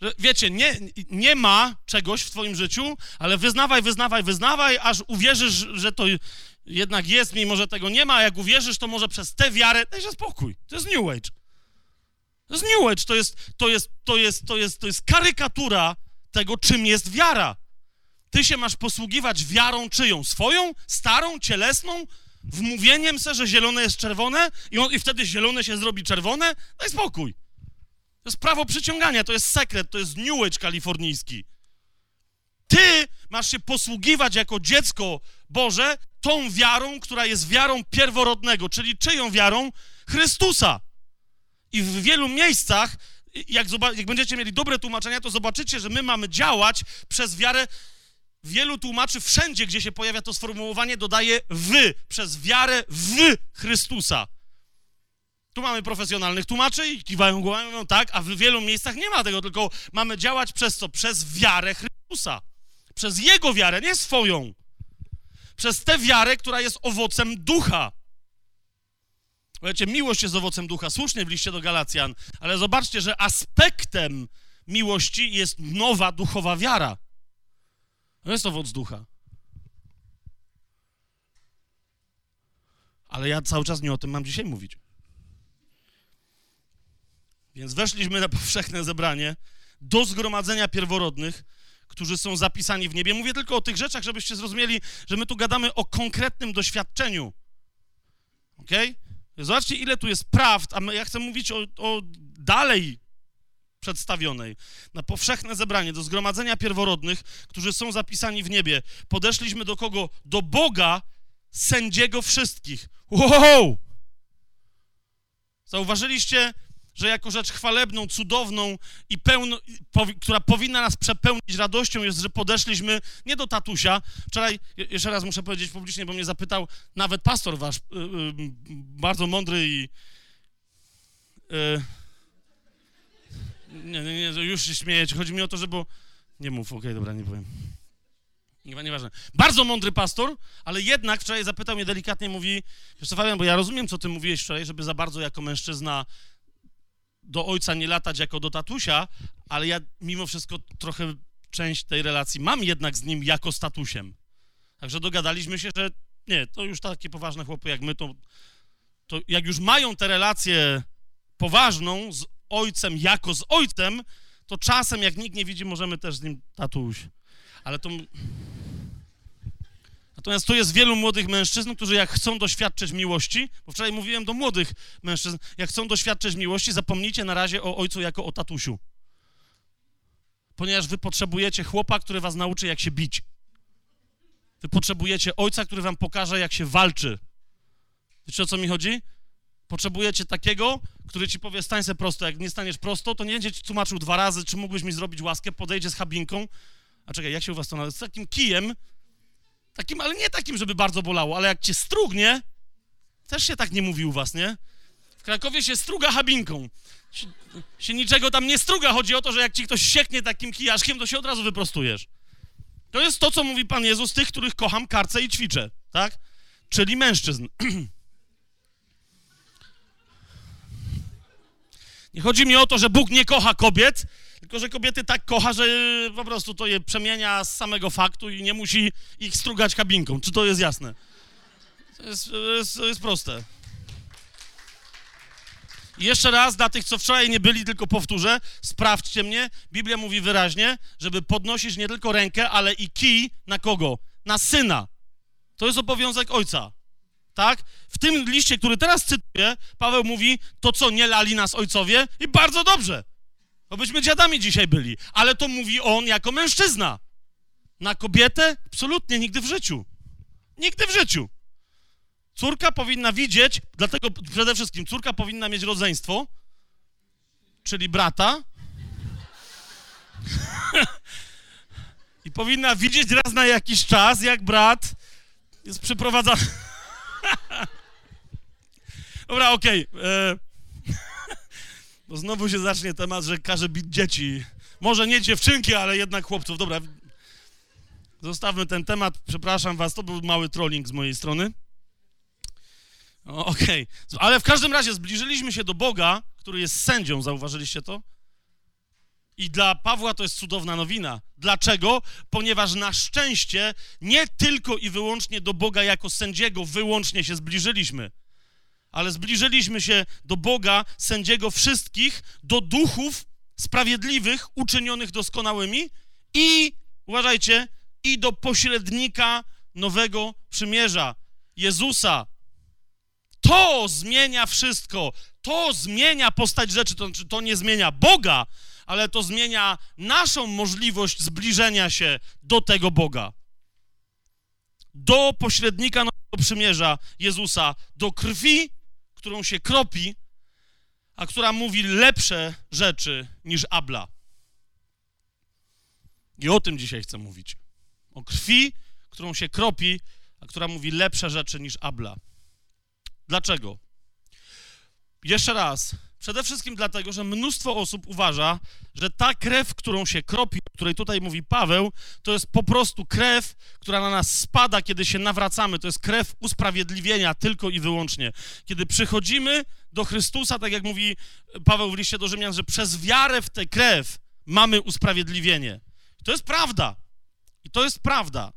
Speaker 1: Że, wiecie, nie, nie ma czegoś w twoim życiu, ale wyznawaj, wyznawaj, wyznawaj, aż uwierzysz, że to jednak jest, mimo że tego nie ma, a jak uwierzysz, to może przez tę wiarę, daj się spokój. To jest New Age. To jest New Age, to jest, to jest, to jest, to jest, to jest karykatura tego, czym jest wiara. Ty się masz posługiwać wiarą czyją? Swoją? Starą? Cielesną? Wmówieniem se, że zielone jest czerwone i, on, i wtedy zielone się zrobi czerwone? Daj spokój. To jest prawo przyciągania, to jest sekret, to jest New Age kalifornijski. Ty masz się posługiwać jako dziecko Boże tą wiarą, która jest wiarą pierworodnego, czyli czyją wiarą? Chrystusa. I w wielu miejscach, jak, jak będziecie mieli dobre tłumaczenia, to zobaczycie, że my mamy działać przez wiarę. Wielu tłumaczy wszędzie, gdzie się pojawia to sformułowanie, dodaje wy, przez wiarę w Chrystusa. Tu mamy profesjonalnych tłumaczy i kiwają głowami, mówią tak, a w wielu miejscach nie ma tego, tylko mamy działać przez co? Przez wiarę Chrystusa. Przez Jego wiarę, nie swoją. Przez tę wiarę, która jest owocem ducha. Wiecie, miłość jest owocem ducha, słusznie w liście do Galacjan, ale zobaczcie, że aspektem miłości jest nowa duchowa wiara. To jest owoc ducha. Ale ja cały czas nie o tym mam dzisiaj mówić. Więc weszliśmy na powszechne zebranie do zgromadzenia pierworodnych, którzy są zapisani w niebie. Mówię tylko o tych rzeczach, żebyście zrozumieli, że my tu gadamy o konkretnym doświadczeniu. Okay? Zobaczcie, ile tu jest prawd, a ja chcę mówić o, o dalej przedstawionej. Na powszechne zebranie, do zgromadzenia pierworodnych, którzy są zapisani w niebie. Podeszliśmy do kogo? Do Boga, sędziego wszystkich. Wow! Zauważyliście, że jako rzecz chwalebną, cudowną i pełną, która powinna nas przepełnić radością jest, że podeszliśmy nie do tatusia. Wczoraj, jeszcze raz muszę powiedzieć publicznie, bo mnie zapytał nawet pastor wasz, yy, yy, bardzo mądry i... Yy, nie, nie, już się śmiejecie. Chodzi mi o to, że bo... Nie mów, okej, okay, dobra, nie powiem. Nie, nieważne. Bardzo mądry pastor, ale jednak wczoraj zapytał mnie delikatnie, mówi, wiesz co, Fabian, bo ja rozumiem, co ty mówiłeś wczoraj, żeby za bardzo jako mężczyzna do ojca nie latać jako do tatusia, ale ja mimo wszystko trochę część tej relacji mam jednak z nim jako statusem. Także dogadaliśmy się, że nie, to już takie poważne chłopy jak my, to, to jak już mają tę relację poważną z ojcem jako z ojcem, to czasem jak nikt nie widzi, możemy też z nim tatuś. Ale to... Natomiast tu jest wielu młodych mężczyzn, którzy jak chcą doświadczyć miłości, bo wczoraj mówiłem do młodych mężczyzn, jak chcą doświadczyć miłości, zapomnijcie na razie o ojcu jako o tatusiu. Ponieważ wy potrzebujecie chłopa, który was nauczy, jak się bić. Wy potrzebujecie ojca, który wam pokaże, jak się walczy. Wiecie, o co mi chodzi? Potrzebujecie takiego, który ci powie, stań se prosto. Jak nie staniesz prosto, to nie będzie ci tłumaczył dwa razy, czy mógłbyś mi zrobić łaskę, podejdzie z habinką. A czekaj, jak się u was to nazywa? Z takim kijem, takim, ale nie takim, żeby bardzo bolało, ale jak cię strugnie, też się tak nie mówi u was, nie? W Krakowie się struga habinką. Się, się niczego tam nie struga. Chodzi o to, że jak ci ktoś sieknie takim kijaszkiem, to się od razu wyprostujesz. To jest to, co mówi Pan Jezus, tych, których kocham, karcę i ćwiczę, tak? Czyli mężczyzn. [CLEARS THROAT] Nie chodzi mi o to, że Bóg nie kocha kobiet, tylko że kobiety tak kocha, że po prostu to je przemienia z samego faktu i nie musi ich strugać kabinką. Czy to jest jasne? To jest, to jest, to jest proste. I jeszcze raz, dla tych, co wczoraj nie byli, tylko powtórzę, sprawdźcie mnie. Biblia mówi wyraźnie, żeby podnosić nie tylko rękę, ale i kij na kogo? Na syna. To jest obowiązek ojca. Tak? W tym liście, który teraz cytuję, Paweł mówi, to co, nie lali nas ojcowie? I bardzo dobrze. Bo byśmy dziadami dzisiaj byli. Ale to mówi on jako mężczyzna. Na kobietę? Absolutnie, nigdy w życiu. Nigdy w życiu. Córka powinna widzieć, dlatego przede wszystkim córka powinna mieć rodzeństwo, czyli brata. [LAUGHS] I powinna widzieć raz na jakiś czas, jak brat jest przeprowadzany. [LAUGHS] Dobra, okej. Okay. Bo znowu się zacznie temat, że każe bić dzieci. Może nie dziewczynki, ale jednak chłopców. Dobra, zostawmy ten temat. Przepraszam was, to był mały trolling z mojej strony. Okej, okay. ale w każdym razie zbliżyliśmy się do Boga, który jest sędzią, zauważyliście to? I dla Pawła to jest cudowna nowina. Dlaczego? Ponieważ na szczęście nie tylko i wyłącznie do Boga jako sędziego wyłącznie się zbliżyliśmy, ale zbliżyliśmy się do Boga, sędziego wszystkich, do duchów sprawiedliwych, uczynionych doskonałymi i, uważajcie, i do pośrednika nowego przymierza, Jezusa, to zmienia wszystko. To zmienia postać rzeczy. To, znaczy, to nie zmienia Boga, ale to zmienia naszą możliwość zbliżenia się do tego Boga. Do pośrednika nowego przymierza Jezusa, do krwi, którą się kropi, a która mówi lepsze rzeczy niż Abla. I o tym dzisiaj chcę mówić. O krwi, którą się kropi, a która mówi lepsze rzeczy niż Abla. Dlaczego? Jeszcze raz. Przede wszystkim dlatego, że mnóstwo osób uważa, że ta krew, którą się kropi, o której tutaj mówi Paweł, to jest po prostu krew, która na nas spada, kiedy się nawracamy. To jest krew usprawiedliwienia tylko i wyłącznie. Kiedy przychodzimy do Chrystusa, tak jak mówi Paweł w liście do Rzymian, że przez wiarę w tę krew mamy usprawiedliwienie. to jest prawda. I to jest prawda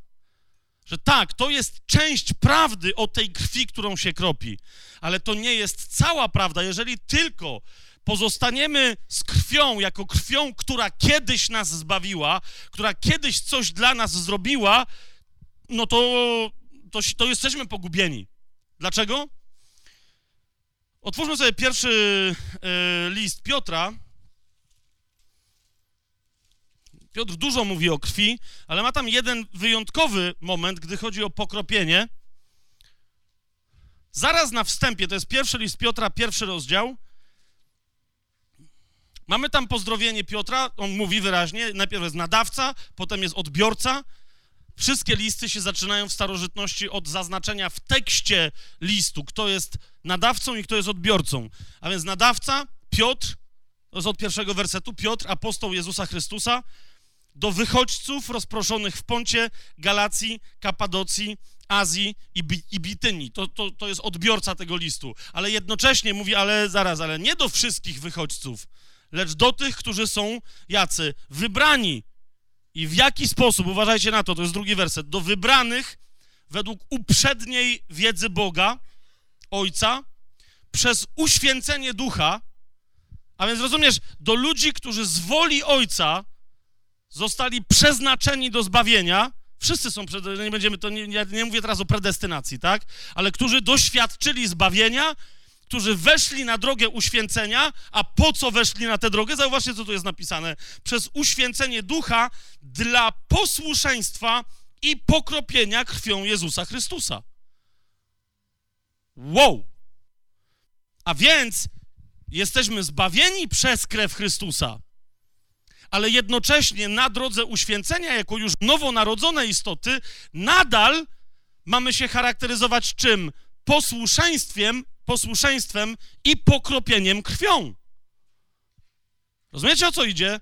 Speaker 1: że tak, to jest część prawdy o tej krwi, którą się kropi, ale to nie jest cała prawda. Jeżeli tylko pozostaniemy z krwią, jako krwią, która kiedyś nas zbawiła, która kiedyś coś dla nas zrobiła, no to, to, to jesteśmy pogubieni. Dlaczego? Otwórzmy sobie pierwszy y, list Piotra, Piotr dużo mówi o krwi, ale ma tam jeden wyjątkowy moment, gdy chodzi o pokropienie. Zaraz na wstępie, to jest pierwszy list Piotra, pierwszy rozdział. Mamy tam pozdrowienie Piotra, on mówi wyraźnie, najpierw jest nadawca, potem jest odbiorca. Wszystkie listy się zaczynają w starożytności od zaznaczenia w tekście listu, kto jest nadawcą i kto jest odbiorcą. A więc nadawca, Piotr, to jest od pierwszego wersetu, Piotr, apostoł Jezusa Chrystusa, do wychodźców rozproszonych w Poncie, Galacji, Kapadocji, Azji i, Bi i. To, to, to jest odbiorca tego listu. Ale jednocześnie mówi, ale zaraz, ale nie do wszystkich wychodźców, lecz do tych, którzy są jacy? Wybrani. I w jaki sposób, uważajcie na to, to jest drugi werset, do wybranych według uprzedniej wiedzy Boga, Ojca, przez uświęcenie ducha, a więc rozumiesz, do ludzi, którzy z woli Ojca zostali przeznaczeni do zbawienia, wszyscy są, nie będziemy, to nie, nie, nie mówię teraz o predestynacji, tak, ale którzy doświadczyli zbawienia, którzy weszli na drogę uświęcenia, a po co weszli na tę drogę? Zauważcie, co tu jest napisane. Przez uświęcenie ducha dla posłuszeństwa i pokropienia krwią Jezusa Chrystusa. Wow! A więc jesteśmy zbawieni przez krew Chrystusa, ale jednocześnie na drodze uświęcenia, jako już nowonarodzone istoty, nadal mamy się charakteryzować czym? Posłuszeństwem, posłuszeństwem i pokropieniem krwią. Rozumiecie o co idzie?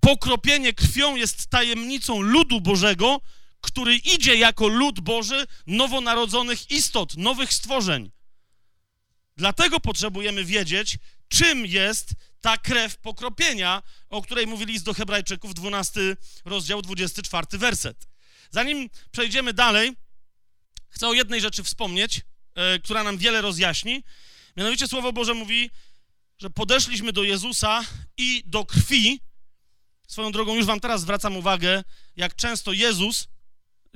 Speaker 1: Pokropienie krwią jest tajemnicą ludu Bożego, który idzie jako lud Boży nowonarodzonych istot, nowych stworzeń. Dlatego potrzebujemy wiedzieć, czym jest ta krew pokropienia, o której mówi list do Hebrajczyków, 12 rozdział, 24 werset. Zanim przejdziemy dalej, chcę o jednej rzeczy wspomnieć, e, która nam wiele rozjaśni. Mianowicie Słowo Boże mówi, że podeszliśmy do Jezusa i do krwi. Swoją drogą, już wam teraz zwracam uwagę, jak często Jezus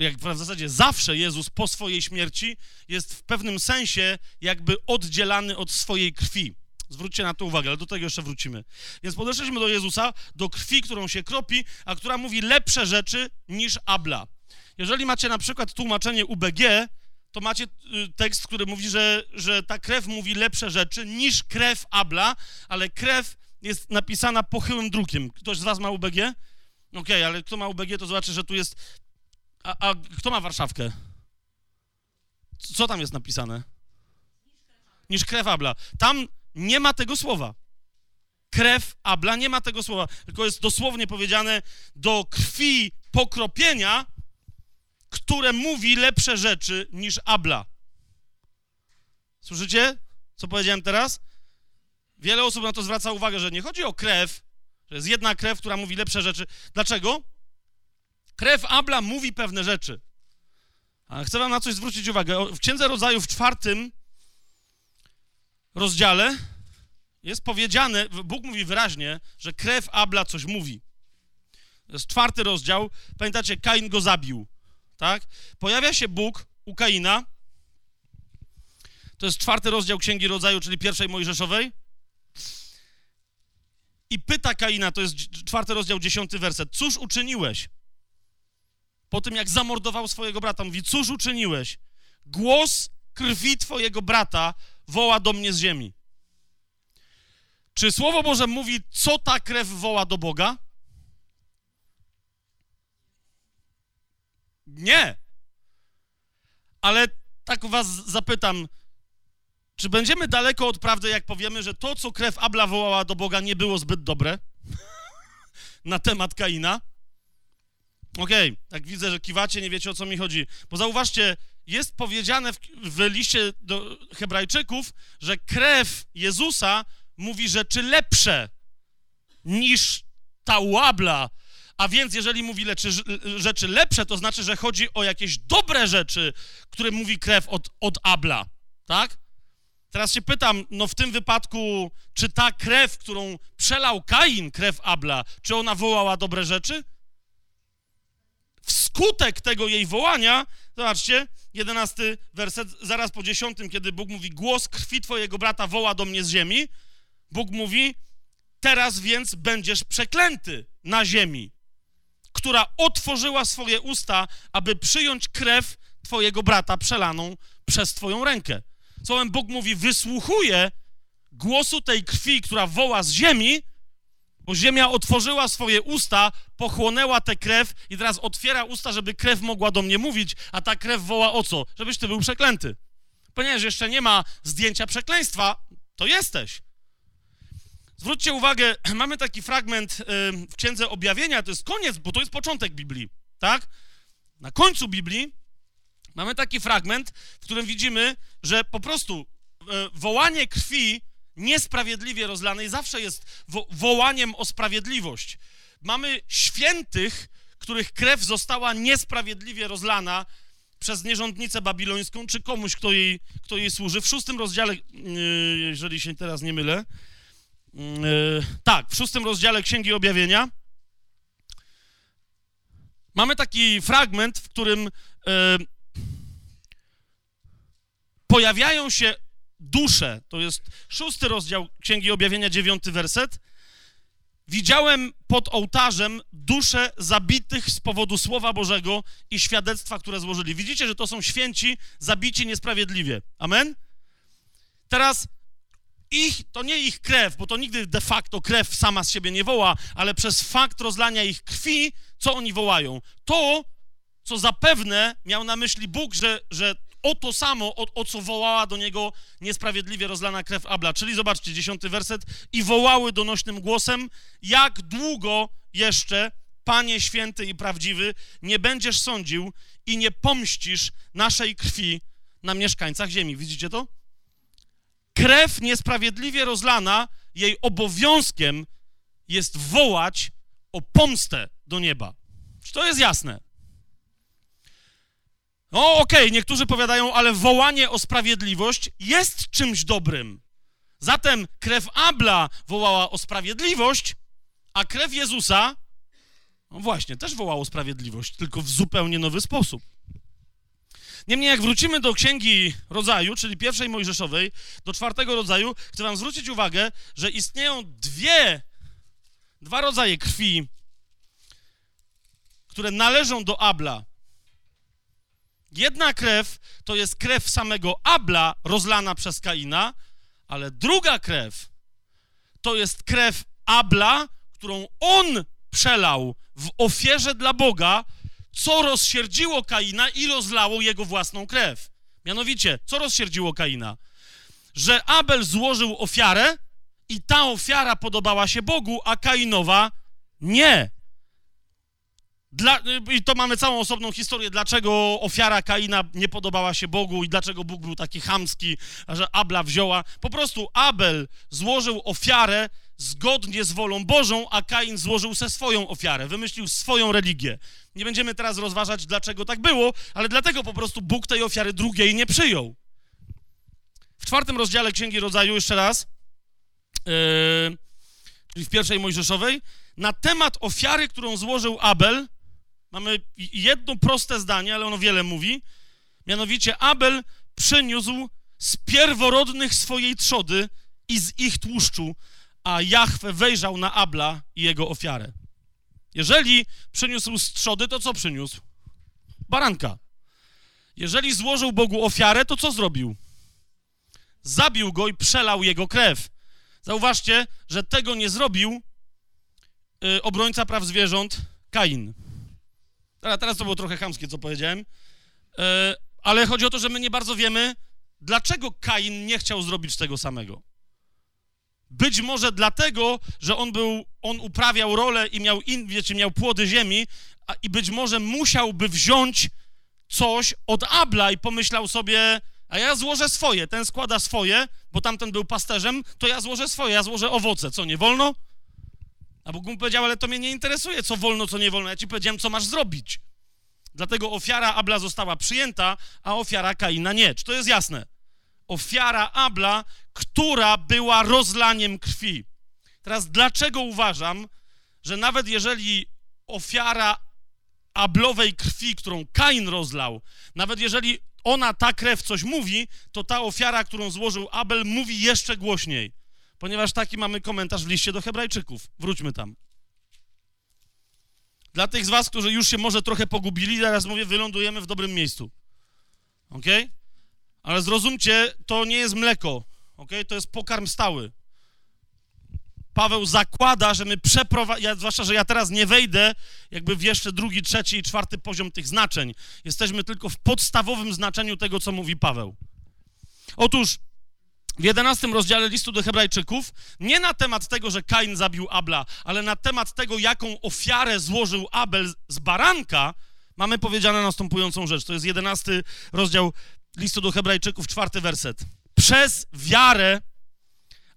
Speaker 1: jak w zasadzie zawsze Jezus po swojej śmierci jest w pewnym sensie jakby oddzielany od swojej krwi. Zwróćcie na to uwagę, ale do tego jeszcze wrócimy. Więc podeszliśmy do Jezusa, do krwi, którą się kropi, a która mówi lepsze rzeczy niż Abla. Jeżeli macie na przykład tłumaczenie UBG, to macie y, tekst, który mówi, że, że ta krew mówi lepsze rzeczy niż krew Abla, ale krew jest napisana pochyłym drukiem. Ktoś z was ma UBG? Okej, okay, ale kto ma UBG, to zobaczy, że tu jest a, a kto ma Warszawkę? Co tam jest napisane? Niż krew Abla. Tam nie ma tego słowa. Krew Abla nie ma tego słowa, tylko jest dosłownie powiedziane do krwi pokropienia, które mówi lepsze rzeczy niż Abla. Słyszycie, co powiedziałem teraz? Wiele osób na to zwraca uwagę, że nie chodzi o krew, że jest jedna krew, która mówi lepsze rzeczy. Dlaczego? Krew Abla mówi pewne rzeczy. Chcę wam na coś zwrócić uwagę. W Księdze Rodzaju w czwartym rozdziale jest powiedziane, Bóg mówi wyraźnie, że krew Abla coś mówi. To jest czwarty rozdział. Pamiętacie, Kain go zabił, tak? Pojawia się Bóg u Kaina. To jest czwarty rozdział Księgi Rodzaju, czyli pierwszej Mojżeszowej. I pyta Kaina, to jest czwarty rozdział, dziesiąty werset. Cóż uczyniłeś? po tym jak zamordował swojego brata, mówi: Cóż uczyniłeś? Głos krwi twojego brata woła do mnie z ziemi. Czy Słowo Boże mówi, co ta krew woła do Boga? Nie. Ale tak was zapytam, czy będziemy daleko od prawdy, jak powiemy, że to, co krew Abla wołała do Boga, nie było zbyt dobre [LAUGHS] na temat Kaina? Okej, okay, tak widzę, że kiwacie, nie wiecie o co mi chodzi. Bo zauważcie, jest powiedziane w, w liście do Hebrajczyków, że krew Jezusa mówi rzeczy lepsze niż ta łabla. A więc, jeżeli mówi leczy, rzeczy lepsze, to znaczy, że chodzi o jakieś dobre rzeczy, które mówi krew od, od Abla, tak? Teraz się pytam, no w tym wypadku, czy ta krew, którą przelał Kain, krew Abla, czy ona wołała dobre rzeczy? wskutek tego jej wołania, zobaczcie, jedenasty werset, zaraz po dziesiątym, kiedy Bóg mówi, głos krwi twojego brata woła do mnie z ziemi, Bóg mówi, teraz więc będziesz przeklęty na ziemi, która otworzyła swoje usta, aby przyjąć krew twojego brata przelaną przez twoją rękę. Słowem Bóg mówi, wysłuchuje głosu tej krwi, która woła z ziemi, bo ziemia otworzyła swoje usta, pochłonęła tę krew i teraz otwiera usta, żeby krew mogła do mnie mówić, a ta krew woła o co? Żebyś ty był przeklęty. Ponieważ jeszcze nie ma zdjęcia przekleństwa, to jesteś. Zwróćcie uwagę, [CLEARS THROAT] mamy taki fragment w Księdze Objawienia, to jest koniec, bo to jest początek Biblii, tak? Na końcu Biblii mamy taki fragment, w którym widzimy, że po prostu e, wołanie krwi niesprawiedliwie rozlanej zawsze jest wo wołaniem o sprawiedliwość. Mamy świętych, których krew została niesprawiedliwie rozlana przez nierządnicę babilońską, czy komuś, kto jej, kto jej służy. W szóstym rozdziale, yy, jeżeli się teraz nie mylę, yy, tak, w szóstym rozdziale Księgi Objawienia mamy taki fragment, w którym yy, pojawiają się dusze. To jest szósty rozdział Księgi Objawienia, dziewiąty werset. Widziałem pod ołtarzem dusze zabitych z powodu Słowa Bożego i świadectwa, które złożyli. Widzicie, że to są święci zabici niesprawiedliwie. Amen? Teraz ich, to nie ich krew, bo to nigdy de facto krew sama z siebie nie woła, ale przez fakt rozlania ich krwi, co oni wołają? To, co zapewne miał na myśli Bóg, że, że o to samo, o, o, co wołała do niego niesprawiedliwie rozlana krew Abla. Czyli zobaczcie, dziesiąty werset. I wołały donośnym głosem, jak długo jeszcze, Panie święty i prawdziwy, nie będziesz sądził i nie pomścisz naszej krwi na mieszkańcach ziemi. Widzicie to? Krew niesprawiedliwie rozlana, jej obowiązkiem jest wołać o pomstę do nieba. Czy to jest jasne? No okej, okay, niektórzy powiadają, ale wołanie o sprawiedliwość jest czymś dobrym. Zatem krew Abla wołała o sprawiedliwość, a krew Jezusa, no właśnie, też wołała o sprawiedliwość, tylko w zupełnie nowy sposób. Niemniej, jak wrócimy do księgi rodzaju, czyli pierwszej Mojżeszowej, do czwartego rodzaju, chcę Wam zwrócić uwagę, że istnieją dwie, dwa rodzaje krwi, które należą do Abla. Jedna krew to jest krew samego Abla rozlana przez Kaina, ale druga krew to jest krew Abla, którą on przelał w ofierze dla Boga, co rozsierdziło Kaina i rozlało jego własną krew. Mianowicie, co rozsierdziło Kaina? Że Abel złożył ofiarę i ta ofiara podobała się Bogu, a Kainowa nie. Dla, I to mamy całą osobną historię, dlaczego ofiara Kaina nie podobała się Bogu i dlaczego Bóg był taki chamski, że Abla wzięła. Po prostu Abel złożył ofiarę zgodnie z wolą Bożą, a Kain złożył se swoją ofiarę, wymyślił swoją religię. Nie będziemy teraz rozważać, dlaczego tak było, ale dlatego po prostu Bóg tej ofiary drugiej nie przyjął. W czwartym rozdziale Księgi Rodzaju, jeszcze raz, yy, czyli w pierwszej Mojżeszowej, na temat ofiary, którą złożył Abel, Mamy jedno proste zdanie, ale ono wiele mówi. Mianowicie Abel przyniósł z pierworodnych swojej trzody i z ich tłuszczu, a Jahwe wejrzał na Abla i jego ofiarę. Jeżeli przyniósł z trzody, to co przyniósł? Baranka. Jeżeli złożył Bogu ofiarę, to co zrobił? Zabił go i przelał jego krew. Zauważcie, że tego nie zrobił yy, obrońca praw zwierząt Kain. Teraz, to było trochę chamskie, co powiedziałem, e, ale chodzi o to, że my nie bardzo wiemy, dlaczego Kain nie chciał zrobić tego samego. Być może dlatego, że on był, on uprawiał rolę i miał, in, wiecie, miał płody ziemi, a, i być może musiałby wziąć coś od Abla i pomyślał sobie, a ja złożę swoje, ten składa swoje, bo tamten był pasterzem, to ja złożę swoje, ja złożę owoce, co, nie wolno? A Bóg mu powiedział, ale to mnie nie interesuje, co wolno, co nie wolno. Ja ci powiedziałem, co masz zrobić. Dlatego ofiara Abla została przyjęta, a ofiara Kaina nie. Czy to jest jasne? Ofiara Abla, która była rozlaniem krwi. Teraz dlaczego uważam, że nawet jeżeli ofiara Ablowej krwi, którą Kain rozlał, nawet jeżeli ona, ta krew coś mówi, to ta ofiara, którą złożył Abel, mówi jeszcze głośniej ponieważ taki mamy komentarz w liście do Hebrajczyków. Wróćmy tam. Dla tych z Was, którzy już się może trochę pogubili, zaraz mówię, wylądujemy w dobrym miejscu. Ok? Ale zrozumcie, to nie jest mleko. Ok? To jest pokarm stały. Paweł zakłada, że my przeprowadzamy, zwłaszcza, że ja teraz nie wejdę jakby w jeszcze drugi, trzeci i czwarty poziom tych znaczeń. Jesteśmy tylko w podstawowym znaczeniu tego, co mówi Paweł. Otóż w 11 rozdziale listu do Hebrajczyków, nie na temat tego, że Kain zabił Abla, ale na temat tego, jaką ofiarę złożył Abel z baranka, mamy powiedziane następującą rzecz. To jest 11 rozdział listu do Hebrajczyków, czwarty werset. Przez wiarę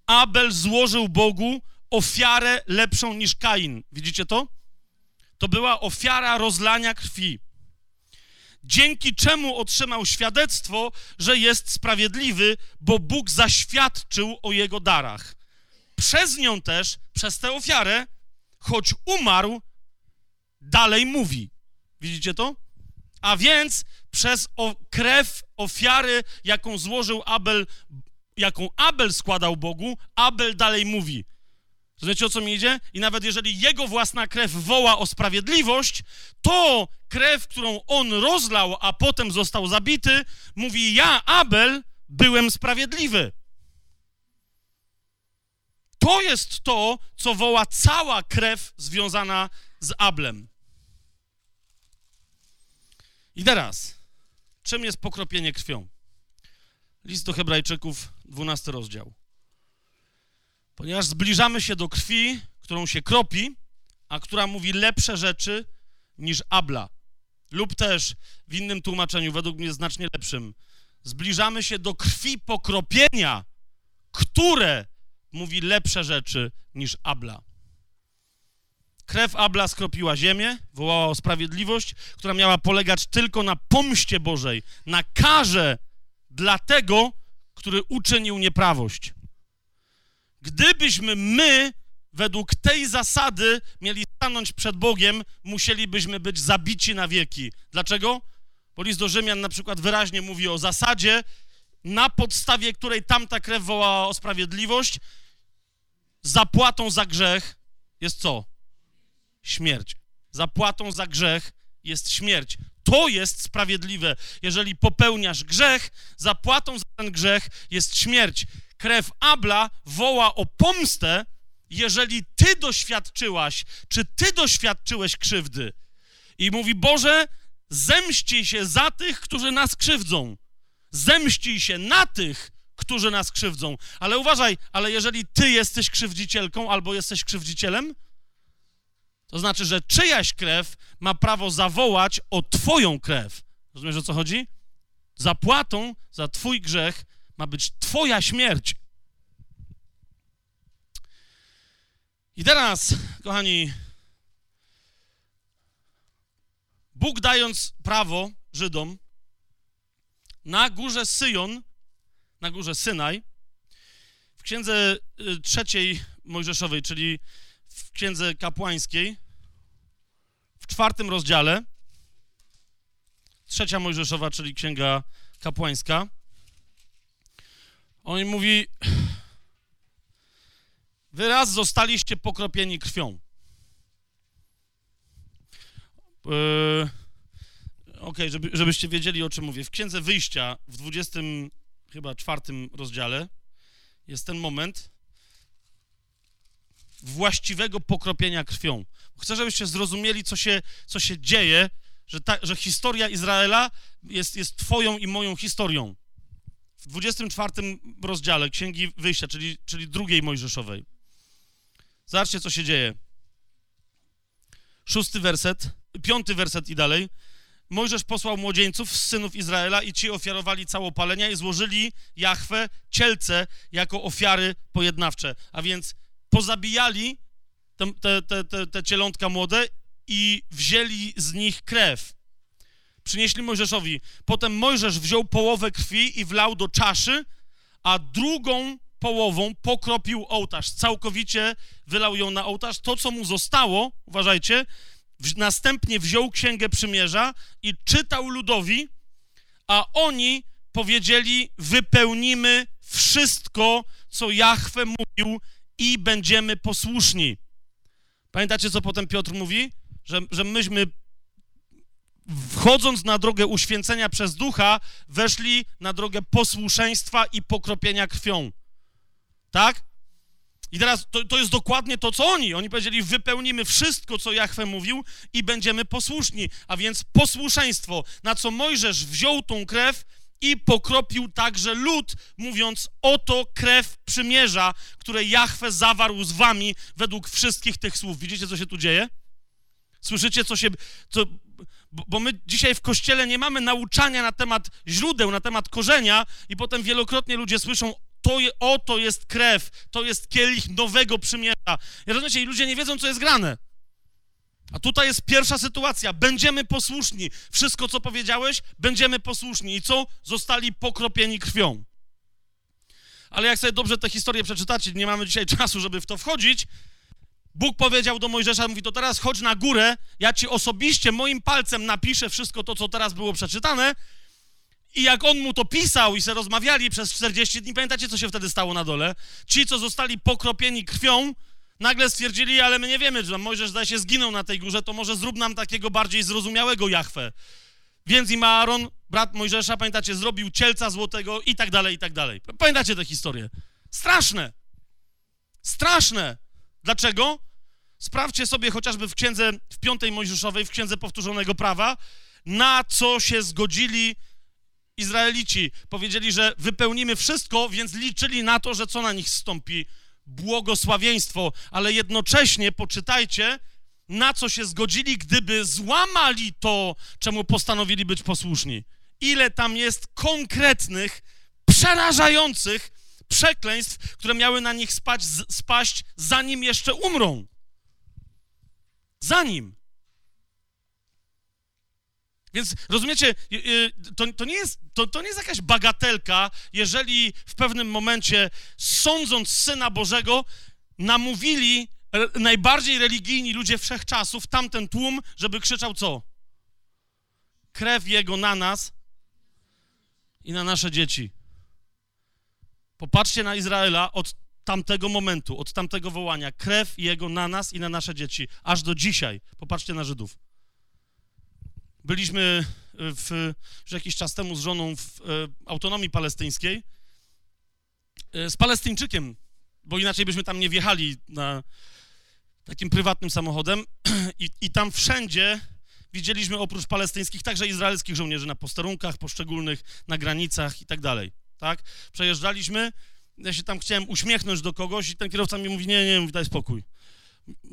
Speaker 1: Abel złożył Bogu ofiarę lepszą niż Kain. Widzicie to? To była ofiara rozlania krwi. Dzięki czemu otrzymał świadectwo, że jest sprawiedliwy, bo Bóg zaświadczył o jego darach. Przez nią też, przez tę ofiarę, choć umarł, dalej mówi. Widzicie to? A więc przez o, krew ofiary, jaką złożył Abel, jaką Abel składał Bogu, Abel dalej mówi. Rozumiecie, o co mi idzie? I nawet jeżeli jego własna krew woła o sprawiedliwość, to krew, którą on rozlał, a potem został zabity, mówi: Ja, Abel, byłem sprawiedliwy. To jest to, co woła cała krew związana z Ablem. I teraz, czym jest pokropienie krwią? List do Hebrajczyków, 12 rozdział. Ponieważ zbliżamy się do krwi, którą się kropi, a która mówi lepsze rzeczy niż Abla. Lub też w innym tłumaczeniu, według mnie znacznie lepszym, zbliżamy się do krwi pokropienia, które mówi lepsze rzeczy niż Abla. Krew Abla skropiła ziemię, wołała o sprawiedliwość, która miała polegać tylko na pomście Bożej, na karze dla tego, który uczynił nieprawość. Gdybyśmy my według tej zasady mieli stanąć przed Bogiem, musielibyśmy być zabici na wieki. Dlaczego? Bo list do Rzymian na przykład wyraźnie mówi o zasadzie, na podstawie której tamta krew wołała o sprawiedliwość, zapłatą za grzech jest co? Śmierć. Zapłatą za grzech jest śmierć. To jest sprawiedliwe. Jeżeli popełniasz grzech, zapłatą za ten grzech jest śmierć krew Abla woła o pomstę, jeżeli ty doświadczyłaś, czy ty doświadczyłeś krzywdy. I mówi, Boże, zemścij się za tych, którzy nas krzywdzą. Zemścij się na tych, którzy nas krzywdzą. Ale uważaj, ale jeżeli ty jesteś krzywdzicielką albo jesteś krzywdzicielem, to znaczy, że czyjaś krew ma prawo zawołać o twoją krew. Rozumiesz, o co chodzi? Zapłatą za twój grzech ma być Twoja śmierć. I teraz, kochani, Bóg dając prawo Żydom na górze Syjon, na górze Synaj, w księdze y, trzeciej Mojżeszowej, czyli w księdze kapłańskiej, w czwartym rozdziale, trzecia Mojżeszowa, czyli księga kapłańska, on mówi, wy raz zostaliście pokropieni krwią. Yy, ok, żeby, żebyście wiedzieli, o czym mówię. W Księdze Wyjścia, w 20 chyba czwartym rozdziale, jest ten moment właściwego pokropienia krwią. Chcę, żebyście zrozumieli, co się, co się dzieje, że, ta, że historia Izraela jest, jest twoją i moją historią w 24 rozdziale Księgi Wyjścia, czyli, czyli drugiej Mojżeszowej. Zobaczcie, co się dzieje. Szósty werset, piąty werset i dalej. Mojżesz posłał młodzieńców z synów Izraela i ci ofiarowali całopalenia i złożyli Jachwę cielce jako ofiary pojednawcze. A więc pozabijali te, te, te, te cielątka młode i wzięli z nich krew przynieśli Mojżeszowi. Potem Mojżesz wziął połowę krwi i wlał do czaszy, a drugą połową pokropił ołtarz. Całkowicie wylał ją na ołtarz. To, co mu zostało, uważajcie, następnie wziął Księgę Przymierza i czytał ludowi, a oni powiedzieli, wypełnimy wszystko, co Jahwe mówił i będziemy posłuszni. Pamiętacie, co potem Piotr mówi? Że, że myśmy wchodząc na drogę uświęcenia przez ducha, weszli na drogę posłuszeństwa i pokropienia krwią. Tak? I teraz to, to jest dokładnie to, co oni. Oni powiedzieli, wypełnimy wszystko, co Jachwę mówił i będziemy posłuszni. A więc posłuszeństwo, na co Mojżesz wziął tą krew i pokropił także lud, mówiąc, oto krew przymierza, które Jahwe zawarł z wami według wszystkich tych słów. Widzicie, co się tu dzieje? Słyszycie, co się... Co, bo my dzisiaj w kościele nie mamy nauczania na temat źródeł, na temat korzenia i potem wielokrotnie ludzie słyszą, to je, oto jest krew, to jest kielich nowego przymierza. Ja rozumiecie, i ludzie nie wiedzą, co jest grane. A tutaj jest pierwsza sytuacja. Będziemy posłuszni. Wszystko, co powiedziałeś, będziemy posłuszni. I co? Zostali pokropieni krwią. Ale jak sobie dobrze tę historię przeczytacie, nie mamy dzisiaj czasu, żeby w to wchodzić, Bóg powiedział do Mojżesza, mówi, to teraz chodź na górę, ja ci osobiście moim palcem napiszę wszystko to, co teraz było przeczytane i jak on mu to pisał i se rozmawiali przez 40 dni, pamiętacie, co się wtedy stało na dole? Ci, co zostali pokropieni krwią, nagle stwierdzili, ale my nie wiemy, że Mojżesz zdaje się zginął na tej górze, to może zrób nam takiego bardziej zrozumiałego Jachwę. Więc i Aaron, brat Mojżesza, pamiętacie, zrobił cielca złotego i tak dalej, i tak dalej. Pamiętacie tę historię? Straszne. Straszne. Dlaczego? Sprawdźcie sobie chociażby w księdze, w piątej Mojżeszowej, w księdze powtórzonego prawa, na co się zgodzili Izraelici. Powiedzieli, że wypełnimy wszystko, więc liczyli na to, że co na nich stąpi? Błogosławieństwo, ale jednocześnie poczytajcie, na co się zgodzili, gdyby złamali to, czemu postanowili być posłuszni. Ile tam jest konkretnych, przerażających przekleństw, które miały na nich spać, spaść, zanim jeszcze umrą. Zanim. Więc rozumiecie, to, to, nie jest, to, to nie jest jakaś bagatelka, jeżeli w pewnym momencie, sądząc Syna Bożego, namówili najbardziej religijni ludzie wszechczasów, tamten tłum, żeby krzyczał co? Krew Jego na nas i na nasze dzieci. Popatrzcie na Izraela od tamtego momentu, od tamtego wołania. Krew Jego na nas i na nasze dzieci. Aż do dzisiaj. Popatrzcie na Żydów. Byliśmy w, już jakiś czas temu z żoną w e, autonomii palestyńskiej e, z Palestyńczykiem, bo inaczej byśmy tam nie wjechali na takim prywatnym samochodem [CLEARS THROAT] i, i tam wszędzie widzieliśmy oprócz palestyńskich także izraelskich żołnierzy na posterunkach poszczególnych, na granicach i tak dalej tak? Przejeżdżaliśmy, ja się tam chciałem uśmiechnąć do kogoś i ten kierowca mi mówi, nie, nie, mówi, daj spokój.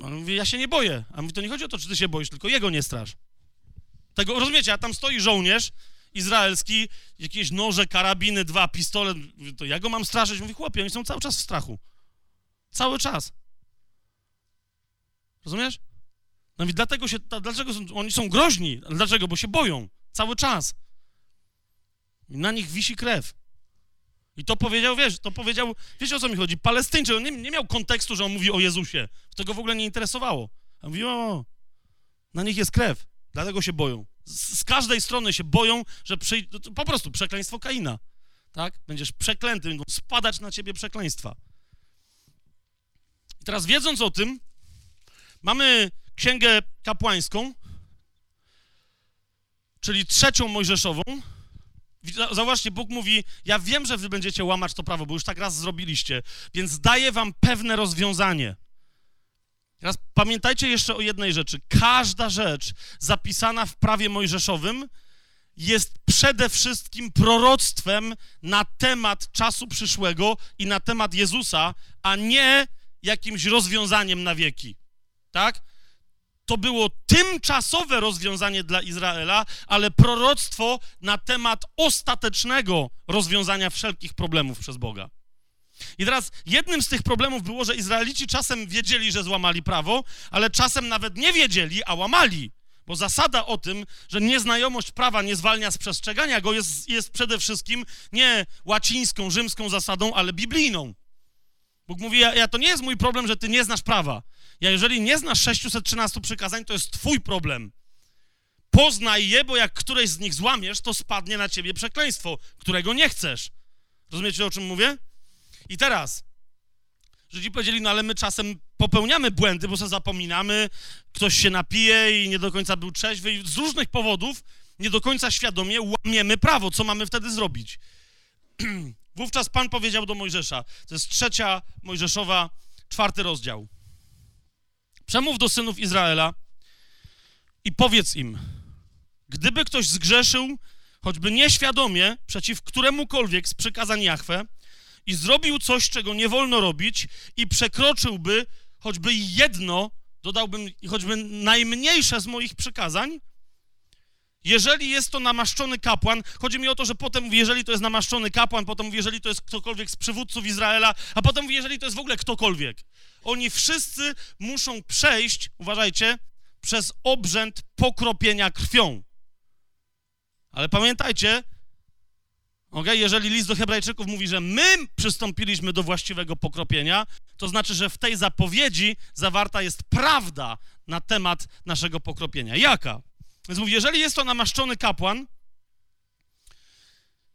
Speaker 1: On mówi, ja się nie boję. A mówi, to nie chodzi o to, czy ty się boisz, tylko jego nie straż. Tego, rozumiecie, a tam stoi żołnierz izraelski, jakieś noże, karabiny, dwa, pistolet, to ja go mam straszyć? Mówi, chłopie, oni są cały czas w strachu. Cały czas. Rozumiesz? No i dlatego się, dlaczego są, oni są groźni? Dlaczego? Bo się boją. Cały czas. I na nich wisi krew. I to powiedział, wiesz, to powiedział, wiecie o co mi chodzi, Palestyńczyk, on nie, nie miał kontekstu, że on mówi o Jezusie. To go w ogóle nie interesowało. A mówi, o, na nich jest krew, dlatego się boją. Z, z każdej strony się boją, że przyjdzie, po prostu przekleństwo Kaina, tak? Będziesz przeklęty, będą spadać na ciebie przekleństwa. I teraz wiedząc o tym, mamy księgę kapłańską, czyli trzecią Mojżeszową, Zauważcie, Bóg mówi: Ja wiem, że wy będziecie łamać to prawo, bo już tak raz zrobiliście, więc daję wam pewne rozwiązanie. Teraz pamiętajcie jeszcze o jednej rzeczy. Każda rzecz zapisana w prawie mojżeszowym jest przede wszystkim proroctwem na temat czasu przyszłego i na temat Jezusa, a nie jakimś rozwiązaniem na wieki. Tak? To było tymczasowe rozwiązanie dla Izraela, ale proroctwo na temat ostatecznego rozwiązania wszelkich problemów przez Boga. I teraz jednym z tych problemów było, że Izraelici czasem wiedzieli, że złamali prawo, ale czasem nawet nie wiedzieli, a łamali. Bo zasada o tym, że nieznajomość prawa nie zwalnia z przestrzegania go, jest, jest przede wszystkim nie łacińską, rzymską zasadą, ale biblijną. Bóg mówi: ja, ja, to nie jest mój problem, że ty nie znasz prawa. Ja, jeżeli nie znasz 613 przykazań, to jest twój problem. Poznaj je, bo jak któreś z nich złamiesz, to spadnie na ciebie przekleństwo, którego nie chcesz. Rozumiecie, o czym mówię? I teraz, Żydzi powiedzieli, no ale my czasem popełniamy błędy, bo sobie zapominamy, ktoś się napije i nie do końca był trzeźwy i z różnych powodów nie do końca świadomie łamiemy prawo. Co mamy wtedy zrobić? [CLEARS THROAT] Wówczas Pan powiedział do Mojżesza, to jest trzecia Mojżeszowa, czwarty rozdział. Przemów do synów Izraela i powiedz im, gdyby ktoś zgrzeszył choćby nieświadomie, przeciw któremukolwiek z przykazań Jahwe i zrobił coś, czego nie wolno robić i przekroczyłby choćby jedno, dodałbym choćby najmniejsze z moich przykazań, jeżeli jest to namaszczony kapłan, chodzi mi o to, że potem mówi, jeżeli to jest namaszczony kapłan, potem mówi, jeżeli to jest ktokolwiek z przywódców Izraela, a potem mówi, jeżeli to jest w ogóle ktokolwiek. Oni wszyscy muszą przejść, uważajcie, przez obrzęd pokropienia krwią. Ale pamiętajcie, okay, jeżeli list do Hebrajczyków mówi, że my przystąpiliśmy do właściwego pokropienia, to znaczy, że w tej zapowiedzi zawarta jest prawda na temat naszego pokropienia. Jaka? Więc mówi, jeżeli jest to namaszczony kapłan,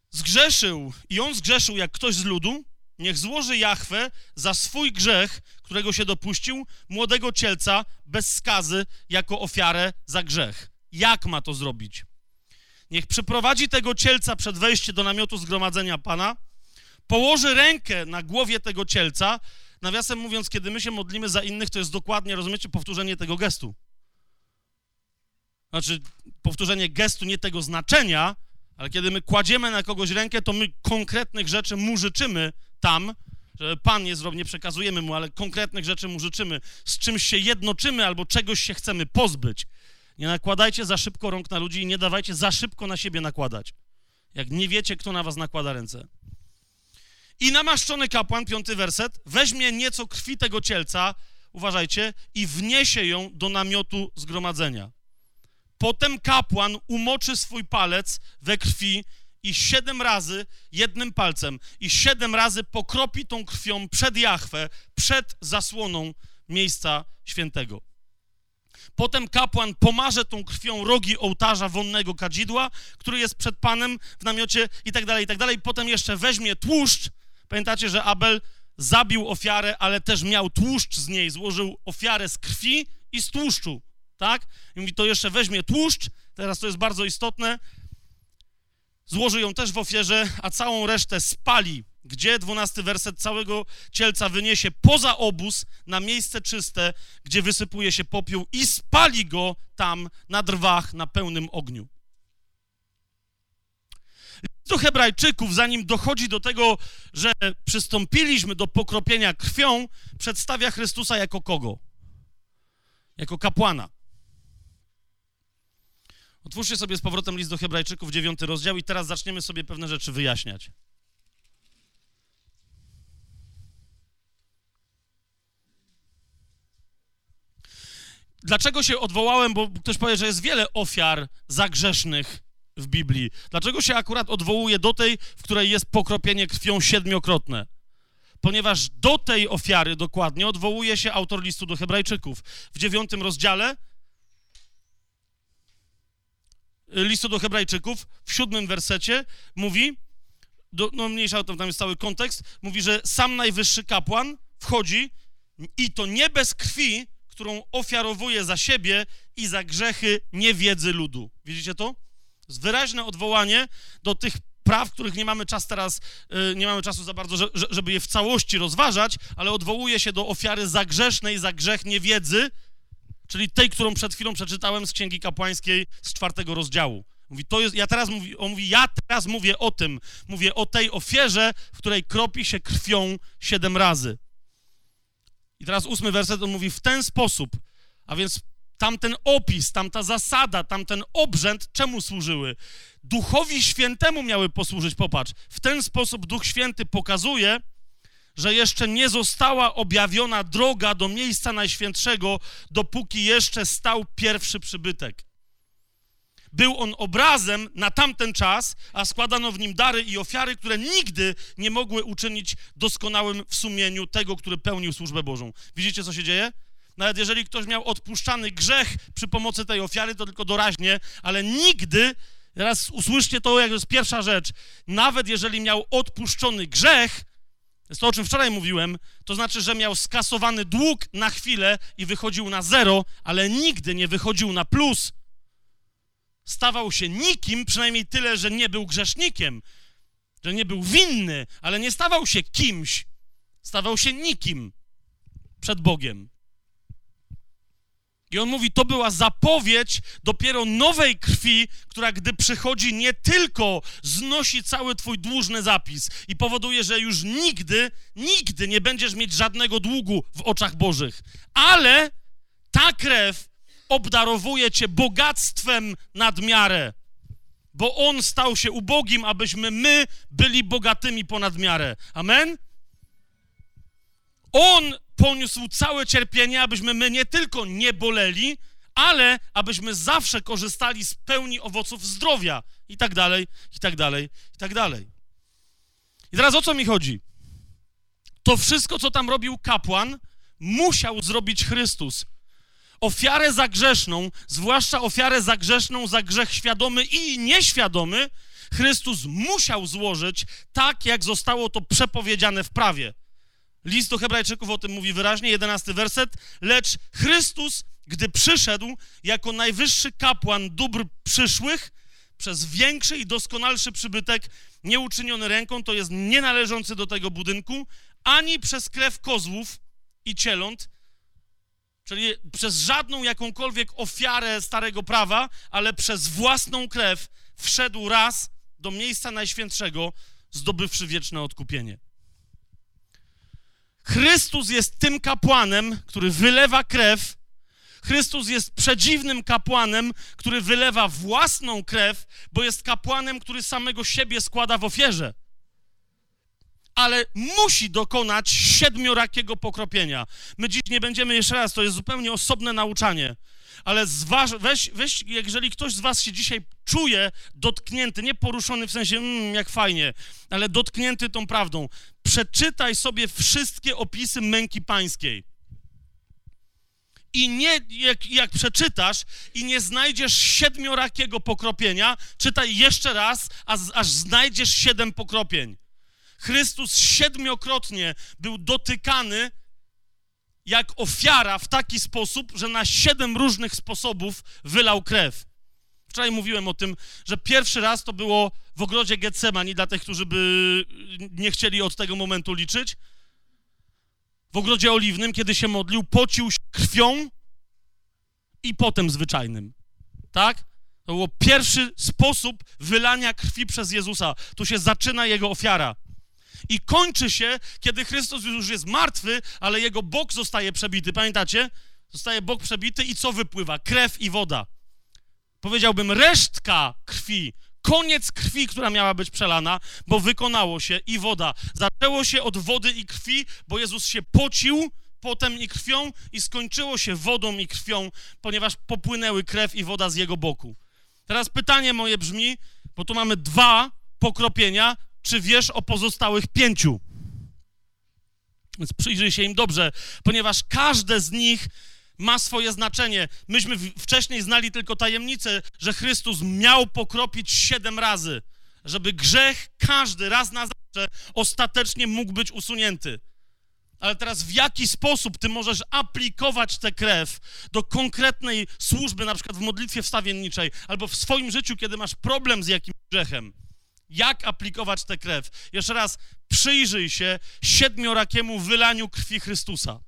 Speaker 1: zgrzeszył i on zgrzeszył jak ktoś z ludu, niech złoży Jachwę za swój grzech, którego się dopuścił, młodego cielca bez skazy jako ofiarę za grzech. Jak ma to zrobić? Niech przyprowadzi tego cielca przed wejściem do namiotu zgromadzenia Pana, położy rękę na głowie tego cielca. Nawiasem mówiąc, kiedy my się modlimy za innych, to jest dokładnie, rozumiecie, powtórzenie tego gestu. Znaczy, powtórzenie gestu nie tego znaczenia, ale kiedy my kładziemy na kogoś rękę, to my konkretnych rzeczy mu życzymy tam, że Pan je zrobi, nie przekazujemy mu, ale konkretnych rzeczy mu życzymy, z czymś się jednoczymy albo czegoś się chcemy pozbyć. Nie nakładajcie za szybko rąk na ludzi i nie dawajcie za szybko na siebie nakładać. Jak nie wiecie, kto na was nakłada ręce. I namaszczony kapłan, piąty werset, weźmie nieco krwi tego cielca, uważajcie, i wniesie ją do namiotu zgromadzenia. Potem kapłan umoczy swój palec we krwi i siedem razy jednym palcem i siedem razy pokropi tą krwią przed Jachwę, przed zasłoną miejsca świętego. Potem kapłan pomarze tą krwią rogi ołtarza wonnego kadzidła, który jest przed Panem w namiocie i tak dalej, i tak dalej. Potem jeszcze weźmie tłuszcz. Pamiętacie, że Abel zabił ofiarę, ale też miał tłuszcz z niej, złożył ofiarę z krwi i z tłuszczu, tak? I mówi, to jeszcze weźmie tłuszcz, teraz to jest bardzo istotne, złoży ją też w ofierze, a całą resztę spali gdzie dwunasty werset całego cielca wyniesie poza obóz na miejsce czyste, gdzie wysypuje się popiół i spali go tam na drwach na pełnym ogniu. Do Hebrajczyków, zanim dochodzi do tego, że przystąpiliśmy do pokropienia krwią, przedstawia Chrystusa jako kogo? Jako kapłana. Otwórzcie sobie z powrotem list do Hebrajczyków, dziewiąty rozdział, i teraz zaczniemy sobie pewne rzeczy wyjaśniać. Dlaczego się odwołałem, bo ktoś powie, że jest wiele ofiar zagrzesznych w Biblii. Dlaczego się akurat odwołuje do tej, w której jest pokropienie krwią siedmiokrotne? Ponieważ do tej ofiary dokładnie odwołuje się autor listu do Hebrajczyków. W dziewiątym rozdziale listu do Hebrajczyków, w siódmym wersecie mówi, do, no mniejsza o to, tam jest cały kontekst, mówi, że sam najwyższy kapłan wchodzi i to nie bez krwi, którą ofiarowuje za siebie i za grzechy niewiedzy ludu. Widzicie to? jest wyraźne odwołanie do tych praw, których nie mamy czas teraz, y, nie mamy czasu za bardzo, żeby je w całości rozważać, ale odwołuje się do ofiary zagrzesznej za grzech niewiedzy, czyli tej, którą przed chwilą przeczytałem z Księgi Kapłańskiej z czwartego rozdziału. Mówi, to jest, ja teraz mówi, on mówi, ja teraz mówię o tym, mówię o tej ofierze, w której kropi się krwią siedem razy. I teraz ósmy werset, on mówi w ten sposób, a więc tamten opis, tamta zasada, tamten obrzęd czemu służyły? Duchowi Świętemu miały posłużyć, popatrz. W ten sposób Duch Święty pokazuje, że jeszcze nie została objawiona droga do miejsca najświętszego, dopóki jeszcze stał pierwszy przybytek. Był on obrazem na tamten czas, a składano w nim dary i ofiary, które nigdy nie mogły uczynić doskonałym w sumieniu tego, który pełnił służbę Bożą. Widzicie, co się dzieje? Nawet jeżeli ktoś miał odpuszczany grzech przy pomocy tej ofiary, to tylko doraźnie, ale nigdy, teraz usłyszcie to, jak to jest pierwsza rzecz, nawet jeżeli miał odpuszczony grzech, jest to, o czym wczoraj mówiłem, to znaczy, że miał skasowany dług na chwilę i wychodził na zero, ale nigdy nie wychodził na plus. Stawał się nikim, przynajmniej tyle, że nie był grzesznikiem, że nie był winny, ale nie stawał się kimś, stawał się nikim. Przed Bogiem. I on mówi, to była zapowiedź dopiero nowej krwi, która gdy przychodzi, nie tylko znosi cały twój dłużny zapis i powoduje, że już nigdy, nigdy nie będziesz mieć żadnego długu w oczach Bożych, ale ta krew obdarowuje cię bogactwem nad miarę, bo on stał się ubogim, abyśmy my byli bogatymi ponad miarę. Amen? On poniósł całe cierpienie, abyśmy my nie tylko nie boleli, ale abyśmy zawsze korzystali z pełni owoców zdrowia i tak dalej, i tak dalej, i tak dalej. I teraz o co mi chodzi? To wszystko, co tam robił kapłan, musiał zrobić Chrystus. Ofiarę zagrzeszną, zwłaszcza ofiarę zagrzeszną za grzech świadomy i nieświadomy, Chrystus musiał złożyć tak, jak zostało to przepowiedziane w prawie. List do Hebrajczyków o tym mówi wyraźnie, jedenasty werset. Lecz Chrystus, gdy przyszedł jako najwyższy kapłan dóbr przyszłych, przez większy i doskonalszy przybytek, nieuczyniony ręką, to jest nienależący do tego budynku, ani przez krew kozłów i cieląt, czyli przez żadną jakąkolwiek ofiarę starego prawa, ale przez własną krew wszedł raz do miejsca najświętszego, zdobywszy wieczne odkupienie. Chrystus jest tym kapłanem, który wylewa krew. Chrystus jest przedziwnym kapłanem, który wylewa własną krew, bo jest kapłanem, który samego siebie składa w ofierze. Ale musi dokonać siedmiorakiego pokropienia. My dziś nie będziemy jeszcze raz, to jest zupełnie osobne nauczanie ale zważ, weź, weź, jeżeli ktoś z was się dzisiaj czuje dotknięty, nie poruszony w sensie, mm, jak fajnie, ale dotknięty tą prawdą, przeczytaj sobie wszystkie opisy męki pańskiej. I nie, jak, jak przeczytasz i nie znajdziesz siedmiorakiego pokropienia, czytaj jeszcze raz, aż, aż znajdziesz siedem pokropień. Chrystus siedmiokrotnie był dotykany jak ofiara w taki sposób, że na siedem różnych sposobów wylał krew. Wczoraj mówiłem o tym, że pierwszy raz to było w ogrodzie Getsemani, dla tych, którzy by nie chcieli od tego momentu liczyć. W ogrodzie oliwnym, kiedy się modlił, pocił się krwią i potem zwyczajnym. Tak? To był pierwszy sposób wylania krwi przez Jezusa. Tu się zaczyna jego ofiara i kończy się, kiedy Chrystus już jest martwy, ale jego bok zostaje przebity. Pamiętacie? Zostaje bok przebity i co wypływa? Krew i woda. Powiedziałbym, resztka krwi, koniec krwi, która miała być przelana, bo wykonało się i woda. Zaczęło się od wody i krwi, bo Jezus się pocił potem i krwią i skończyło się wodą i krwią, ponieważ popłynęły krew i woda z jego boku. Teraz pytanie moje brzmi, bo tu mamy dwa pokropienia, czy wiesz o pozostałych pięciu? Więc przyjrzyj się im dobrze, ponieważ każde z nich ma swoje znaczenie. Myśmy wcześniej znali tylko tajemnicę, że Chrystus miał pokropić siedem razy, żeby grzech każdy raz na zawsze ostatecznie mógł być usunięty. Ale teraz w jaki sposób ty możesz aplikować tę krew do konkretnej służby, na przykład w modlitwie wstawienniczej, albo w swoim życiu, kiedy masz problem z jakimś grzechem? Jak aplikować tę krew? Jeszcze raz, przyjrzyj się siedmiorakiemu wylaniu krwi Chrystusa.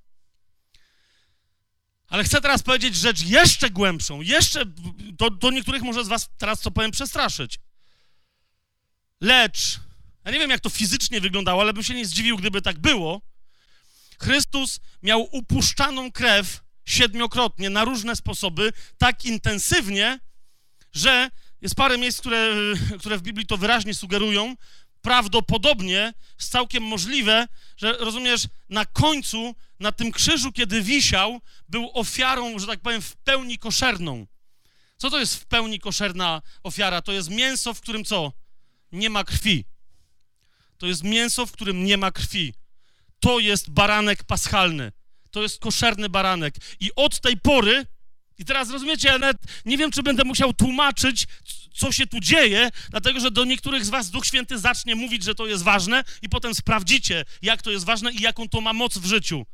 Speaker 1: Ale chcę teraz powiedzieć rzecz jeszcze głębszą, jeszcze, to niektórych może z was teraz, co powiem, przestraszyć. Lecz, ja nie wiem, jak to fizycznie wyglądało, ale bym się nie zdziwił, gdyby tak było. Chrystus miał upuszczaną krew siedmiokrotnie na różne sposoby, tak intensywnie, że jest parę miejsc, które, które w Biblii to wyraźnie sugerują. Prawdopodobnie jest całkiem możliwe, że rozumiesz, na końcu, na tym krzyżu, kiedy wisiał, był ofiarą, że tak powiem, w pełni koszerną. Co to jest w pełni koszerna ofiara? To jest mięso, w którym co? Nie ma krwi. To jest mięso, w którym nie ma krwi. To jest baranek paschalny. To jest koszerny baranek. I od tej pory i teraz rozumiecie, ja nawet nie wiem, czy będę musiał tłumaczyć, co się tu dzieje, dlatego że do niektórych z was Duch Święty zacznie mówić, że to jest ważne i potem sprawdzicie, jak to jest ważne i jaką to ma moc w życiu.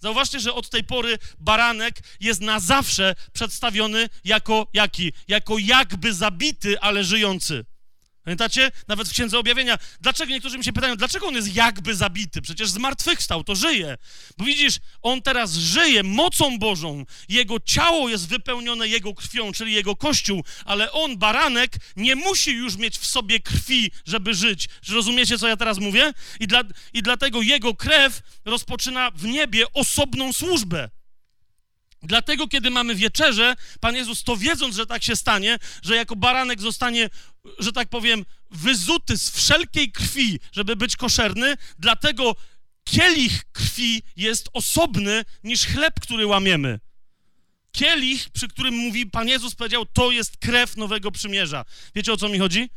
Speaker 1: Zauważcie, że od tej pory baranek jest na zawsze przedstawiony jako jaki? Jako jakby zabity, ale żyjący. Pamiętacie? Nawet w Księdze Objawienia. Dlaczego niektórzy mi się pytają, dlaczego on jest jakby zabity? Przecież zmartwychwstał, to żyje. Bo widzisz, on teraz żyje mocą Bożą. Jego ciało jest wypełnione jego krwią, czyli jego kościół, ale on, baranek, nie musi już mieć w sobie krwi, żeby żyć. Rozumiecie, co ja teraz mówię? I, dla, i dlatego jego krew rozpoczyna w niebie osobną służbę. Dlatego, kiedy mamy wieczerzę, Pan Jezus to wiedząc, że tak się stanie, że jako baranek zostanie, że tak powiem, wyzuty z wszelkiej krwi, żeby być koszerny, dlatego kielich krwi jest osobny niż chleb, który łamiemy. Kielich, przy którym mówi Pan Jezus, powiedział, to jest krew nowego przymierza. Wiecie o co mi chodzi?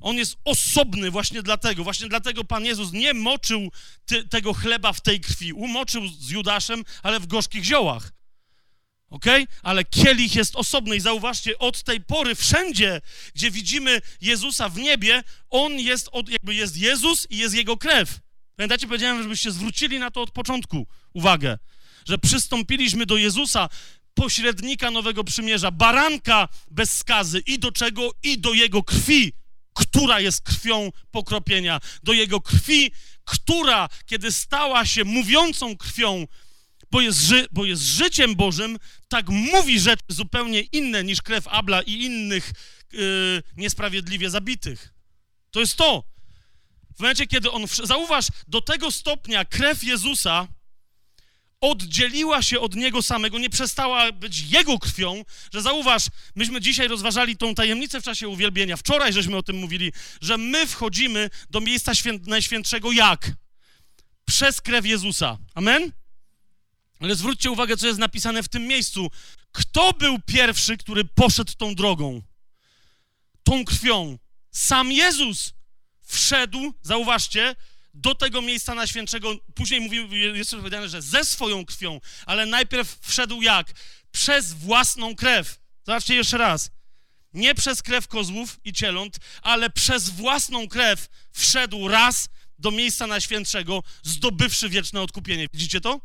Speaker 1: On jest osobny właśnie dlatego. Właśnie dlatego Pan Jezus nie moczył ty, tego chleba w tej krwi. Umoczył z Judaszem, ale w gorzkich ziołach ok? Ale kielich jest osobny i zauważcie, od tej pory wszędzie, gdzie widzimy Jezusa w niebie, On jest, od, jakby jest Jezus i jest Jego krew. Pamiętacie, powiedziałem, żebyście zwrócili na to od początku uwagę, że przystąpiliśmy do Jezusa, pośrednika Nowego Przymierza, baranka bez skazy i do czego? I do Jego krwi, która jest krwią pokropienia, do Jego krwi, która, kiedy stała się mówiącą krwią, bo jest, ży, bo jest życiem Bożym, tak mówi rzeczy zupełnie inne niż krew Abla i innych yy, niesprawiedliwie zabitych. To jest to. W momencie, kiedy on, zauważ, do tego stopnia krew Jezusa oddzieliła się od Niego samego, nie przestała być Jego krwią, że zauważ, myśmy dzisiaj rozważali tą tajemnicę w czasie uwielbienia, wczoraj żeśmy o tym mówili, że my wchodzimy do miejsca świę Najświętszego jak? Przez krew Jezusa. Amen? Ale zwróćcie uwagę, co jest napisane w tym miejscu. Kto był pierwszy, który poszedł tą drogą? Tą krwią. Sam Jezus wszedł, zauważcie, do tego miejsca na świętszego. Później mówił, jest powiedziane, że ze swoją krwią, ale najpierw wszedł jak? Przez własną krew. Zobaczcie jeszcze raz. Nie przez krew kozłów i cieląt, ale przez własną krew wszedł raz do miejsca na świętszego, zdobywszy wieczne odkupienie. Widzicie to?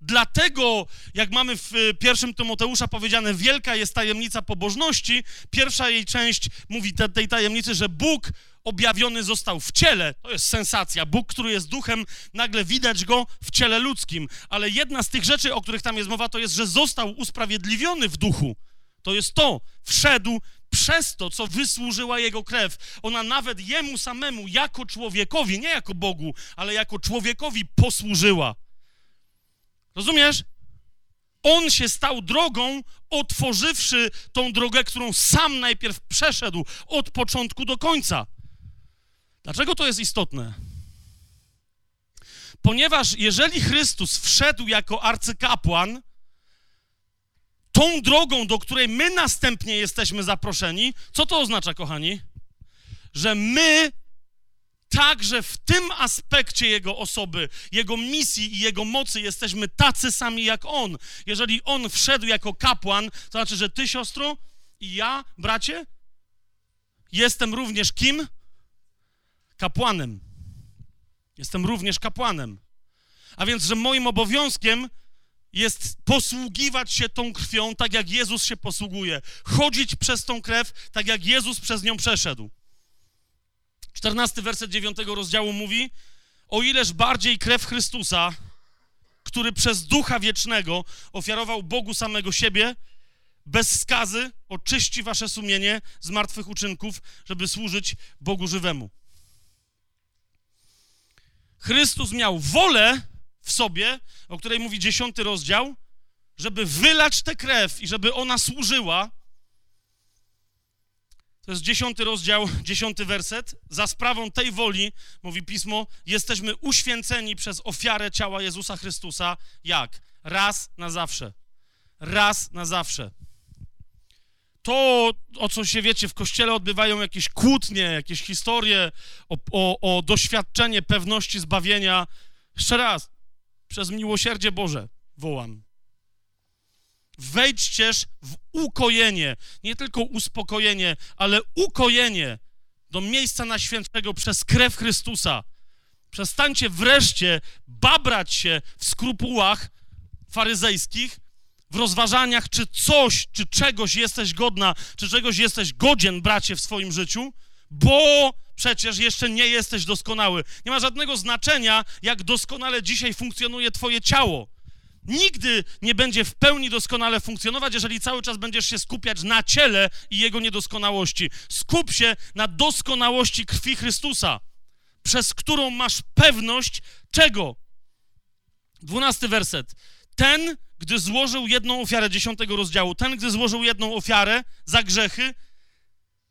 Speaker 1: Dlatego, jak mamy w y, pierwszym Tymoteusza powiedziane, wielka jest tajemnica pobożności, pierwsza jej część mówi te, tej tajemnicy, że Bóg objawiony został w ciele. To jest sensacja. Bóg, który jest duchem, nagle widać go w ciele ludzkim. Ale jedna z tych rzeczy, o których tam jest mowa, to jest, że został usprawiedliwiony w duchu. To jest to. Wszedł przez to, co wysłużyła jego krew. Ona nawet jemu samemu, jako człowiekowi, nie jako Bogu, ale jako człowiekowi posłużyła. Rozumiesz? On się stał drogą, otworzywszy tą drogę, którą sam najpierw przeszedł od początku do końca. Dlaczego to jest istotne? Ponieważ jeżeli Chrystus wszedł jako arcykapłan, tą drogą, do której my następnie jesteśmy zaproszeni, co to oznacza, kochani? Że my także w tym aspekcie Jego osoby, Jego misji i Jego mocy jesteśmy tacy sami jak On. Jeżeli On wszedł jako kapłan, to znaczy, że Ty, siostro, i ja, bracie, jestem również kim? Kapłanem. Jestem również kapłanem. A więc, że moim obowiązkiem jest posługiwać się tą krwią, tak jak Jezus się posługuje. Chodzić przez tą krew, tak jak Jezus przez nią przeszedł. 14 werset 9 rozdziału mówi: O ileż bardziej krew Chrystusa, który przez Ducha Wiecznego ofiarował Bogu samego siebie, bez skazy, oczyści wasze sumienie z martwych uczynków, żeby służyć Bogu żywemu. Chrystus miał wolę w sobie, o której mówi dziesiąty rozdział, żeby wylać tę krew i żeby ona służyła to jest dziesiąty rozdział, dziesiąty werset. Za sprawą tej woli, mówi pismo, jesteśmy uświęceni przez ofiarę ciała Jezusa Chrystusa. Jak? Raz na zawsze. Raz na zawsze. To, o co się wiecie, w kościele odbywają jakieś kłótnie, jakieś historie o, o, o doświadczenie pewności zbawienia. Jeszcze raz, przez miłosierdzie Boże wołam wejdźcież w ukojenie, nie tylko uspokojenie, ale ukojenie do miejsca na świętego przez krew Chrystusa. Przestańcie wreszcie babrać się w skrupułach faryzejskich, w rozważaniach, czy coś, czy czegoś jesteś godna, czy czegoś jesteś godzien, bracie, w swoim życiu, bo przecież jeszcze nie jesteś doskonały. Nie ma żadnego znaczenia, jak doskonale dzisiaj funkcjonuje Twoje ciało. Nigdy nie będzie w pełni doskonale funkcjonować, jeżeli cały czas będziesz się skupiać na ciele i jego niedoskonałości. Skup się na doskonałości krwi Chrystusa, przez którą masz pewność czego? Dwunasty werset. Ten, gdy złożył jedną ofiarę dziesiątego rozdziału, ten, gdy złożył jedną ofiarę za grzechy,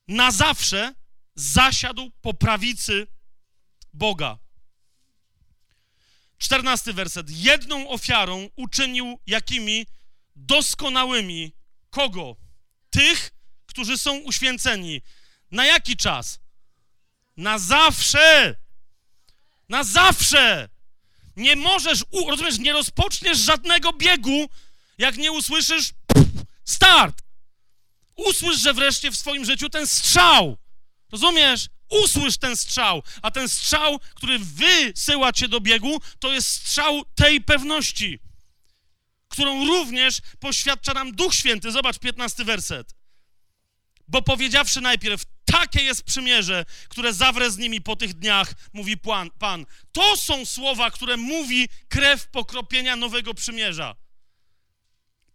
Speaker 1: na zawsze zasiadł po prawicy Boga. Czternasty werset. Jedną ofiarą uczynił jakimi doskonałymi kogo? Tych, którzy są uświęceni. Na jaki czas? Na zawsze. Na zawsze. Nie możesz, rozumiesz, nie rozpoczniesz żadnego biegu, jak nie usłyszysz start. Usłysz, że wreszcie w swoim życiu ten strzał. Rozumiesz? Usłysz ten strzał, a ten strzał, który wysyła cię do biegu, to jest strzał tej pewności, którą również poświadcza nam Duch Święty. Zobacz 15 werset. Bo powiedziawszy najpierw, takie jest przymierze, które zawrę z nimi po tych dniach, mówi Pan. To są słowa, które mówi krew pokropienia nowego przymierza.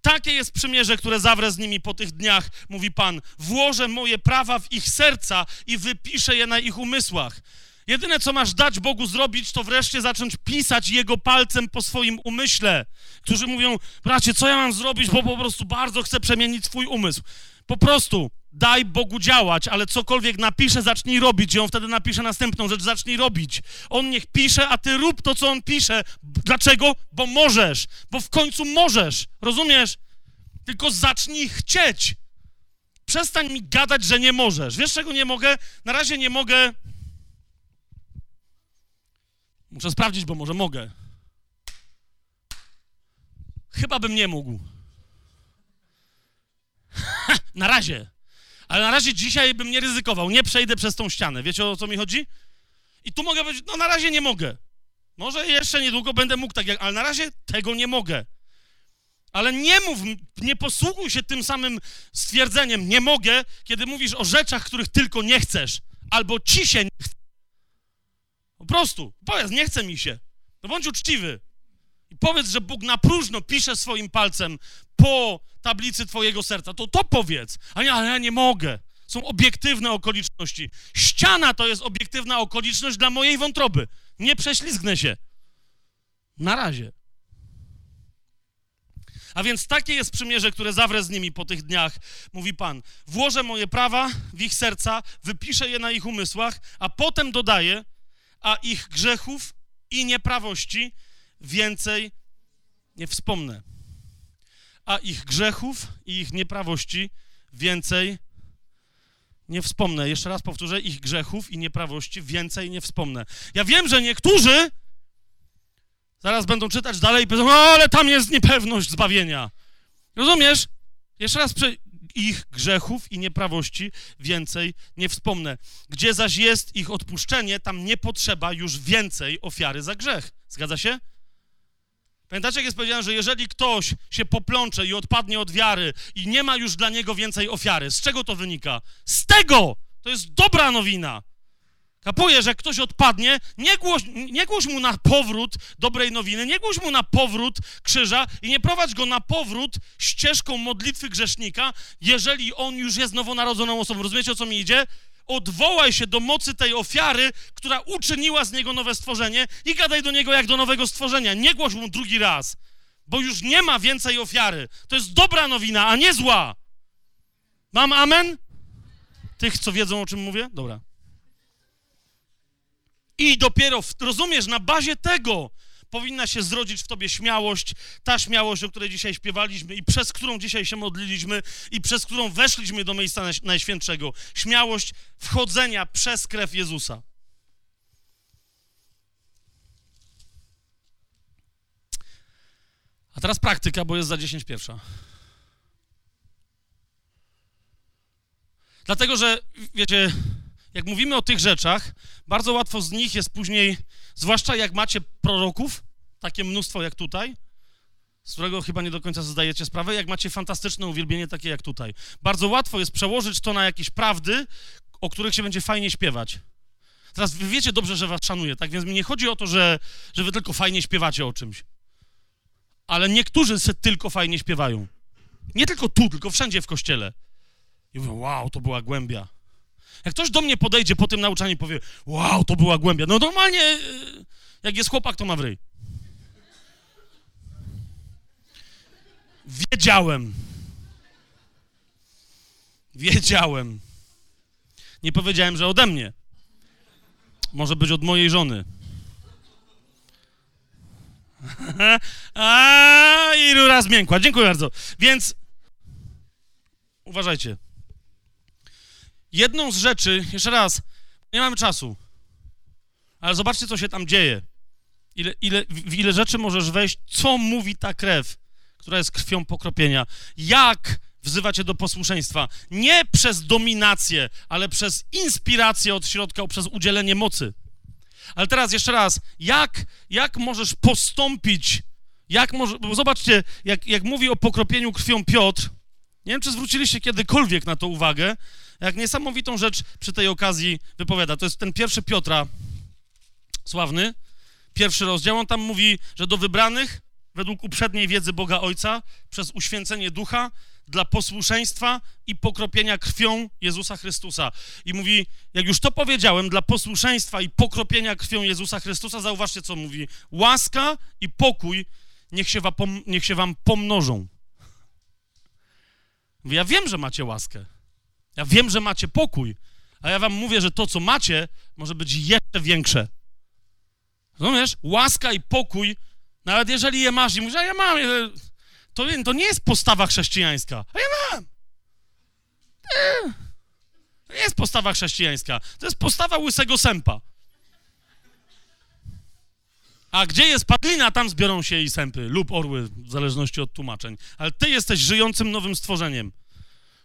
Speaker 1: Takie jest przymierze, które zawrę z nimi po tych dniach, mówi Pan. Włożę moje prawa w ich serca i wypiszę je na ich umysłach. Jedyne, co masz dać Bogu zrobić, to wreszcie zacząć pisać Jego palcem po swoim umyśle. Którzy mówią, bracie, co ja mam zrobić, bo po prostu bardzo chcę przemienić swój umysł. Po prostu daj Bogu działać, ale cokolwiek napisze, zacznij robić i On wtedy napisze następną rzecz, zacznij robić. On niech pisze, a ty rób to, co On pisze. Dlaczego? Bo możesz, bo w końcu możesz, rozumiesz? Tylko zacznij chcieć. Przestań mi gadać, że nie możesz. Wiesz, czego nie mogę? Na razie nie mogę... Muszę sprawdzić, bo może mogę. Chyba bym nie mógł. [LAUGHS] na razie. Ale na razie dzisiaj bym nie ryzykował. Nie przejdę przez tą ścianę. Wiecie o co mi chodzi? I tu mogę powiedzieć, no na razie nie mogę. Może jeszcze niedługo będę mógł tak jak, ale na razie tego nie mogę. Ale nie mów, nie posługuj się tym samym stwierdzeniem, nie mogę, kiedy mówisz o rzeczach, których tylko nie chcesz, albo ci się nie chce. Po prostu, powiedz, nie chce mi się. No bądź uczciwy. I powiedz, że Bóg na próżno pisze swoim palcem po tablicy twojego serca. To to powiedz. A ale ja nie mogę. Są obiektywne okoliczności. Ściana to jest obiektywna okoliczność dla mojej wątroby. Nie prześlizgnę się. Na razie. A więc takie jest przymierze, które zawrę z nimi po tych dniach, mówi Pan. Włożę moje prawa w ich serca, wypiszę je na ich umysłach, a potem dodaję, a ich grzechów i nieprawości więcej nie wspomnę. A ich grzechów i ich nieprawości więcej nie wspomnę. Jeszcze raz powtórzę, ich grzechów i nieprawości więcej nie wspomnę. Ja wiem, że niektórzy zaraz będą czytać dalej i powiedzą, ale tam jest niepewność zbawienia. Rozumiesz? Jeszcze raz, ich grzechów i nieprawości więcej nie wspomnę. Gdzie zaś jest ich odpuszczenie, tam nie potrzeba już więcej ofiary za grzech. Zgadza się? Pamiętacie, jak jest powiedziane, że jeżeli ktoś się poplącze i odpadnie od wiary i nie ma już dla niego więcej ofiary, z czego to wynika? Z tego! To jest dobra nowina. Kapujesz, że jak ktoś odpadnie, nie głoś, nie głoś mu na powrót dobrej nowiny, nie głoś mu na powrót krzyża i nie prowadź go na powrót ścieżką modlitwy grzesznika, jeżeli on już jest nowonarodzoną osobą. Rozumiecie, o co mi idzie? Odwołaj się do mocy tej ofiary, która uczyniła z niego nowe stworzenie i gadaj do niego jak do nowego stworzenia. Nie głoś mu drugi raz, bo już nie ma więcej ofiary. To jest dobra nowina, a nie zła. Mam amen? Tych, co wiedzą, o czym mówię? Dobra. I dopiero, w, rozumiesz, na bazie tego powinna się zrodzić w tobie śmiałość, ta śmiałość, o której dzisiaj śpiewaliśmy i przez którą dzisiaj się modliliśmy i przez którą weszliśmy do miejsca Najświętszego. Śmiałość wchodzenia przez krew Jezusa. A teraz praktyka, bo jest za 10 pierwsza. Dlatego, że wiecie, jak mówimy o tych rzeczach, bardzo łatwo z nich jest później, zwłaszcza jak macie proroków, takie mnóstwo jak tutaj, z którego chyba nie do końca zdajecie sprawę, jak macie fantastyczne uwielbienie takie jak tutaj. Bardzo łatwo jest przełożyć to na jakieś prawdy, o których się będzie fajnie śpiewać. Teraz wy wiecie dobrze, że was szanuję, tak więc mi nie chodzi o to, że, że wy tylko fajnie śpiewacie o czymś. Ale niektórzy se tylko fajnie śpiewają. Nie tylko tu, tylko wszędzie w kościele. I mówią, wow, to była głębia. Jak ktoś do mnie podejdzie po tym nauczaniu i powie, wow, to była głębia, no normalnie, y, jak jest chłopak, to ma w. Wiedziałem. Wiedziałem. Nie powiedziałem, że ode mnie. Może być od mojej żony. [LAUGHS] A i rura zmiękła. Dziękuję bardzo. Więc uważajcie. Jedną z rzeczy, jeszcze raz, nie mamy czasu, ale zobaczcie, co się tam dzieje. Ile, ile, w ile rzeczy możesz wejść, co mówi ta krew, która jest krwią pokropienia. Jak wzywa cię do posłuszeństwa. Nie przez dominację, ale przez inspirację od środka, przez udzielenie mocy. Ale teraz jeszcze raz, jak, jak możesz postąpić, jak może, zobaczcie, jak, jak mówi o pokropieniu krwią Piotr, nie wiem, czy zwróciliście kiedykolwiek na to uwagę, jak niesamowitą rzecz przy tej okazji wypowiada. To jest ten pierwszy Piotra, sławny, pierwszy rozdział. On tam mówi, że do wybranych, według uprzedniej wiedzy Boga Ojca, przez uświęcenie ducha, dla posłuszeństwa i pokropienia krwią Jezusa Chrystusa. I mówi, jak już to powiedziałem, dla posłuszeństwa i pokropienia krwią Jezusa Chrystusa, zauważcie, co mówi. Łaska i pokój niech się, wam, niech się wam pomnożą. Mówi, ja wiem, że macie łaskę. Ja wiem, że macie pokój. A ja wam mówię, że to, co macie, może być jeszcze większe. Rozumiesz? Łaska i pokój, nawet jeżeli je masz i mówisz, a ja mam, to, to nie jest postawa chrześcijańska. A ja mam. To nie jest postawa chrześcijańska. To jest postawa łysego sępa. A gdzie jest padlina, tam zbiorą się i sępy lub orły, w zależności od tłumaczeń. Ale ty jesteś żyjącym nowym stworzeniem.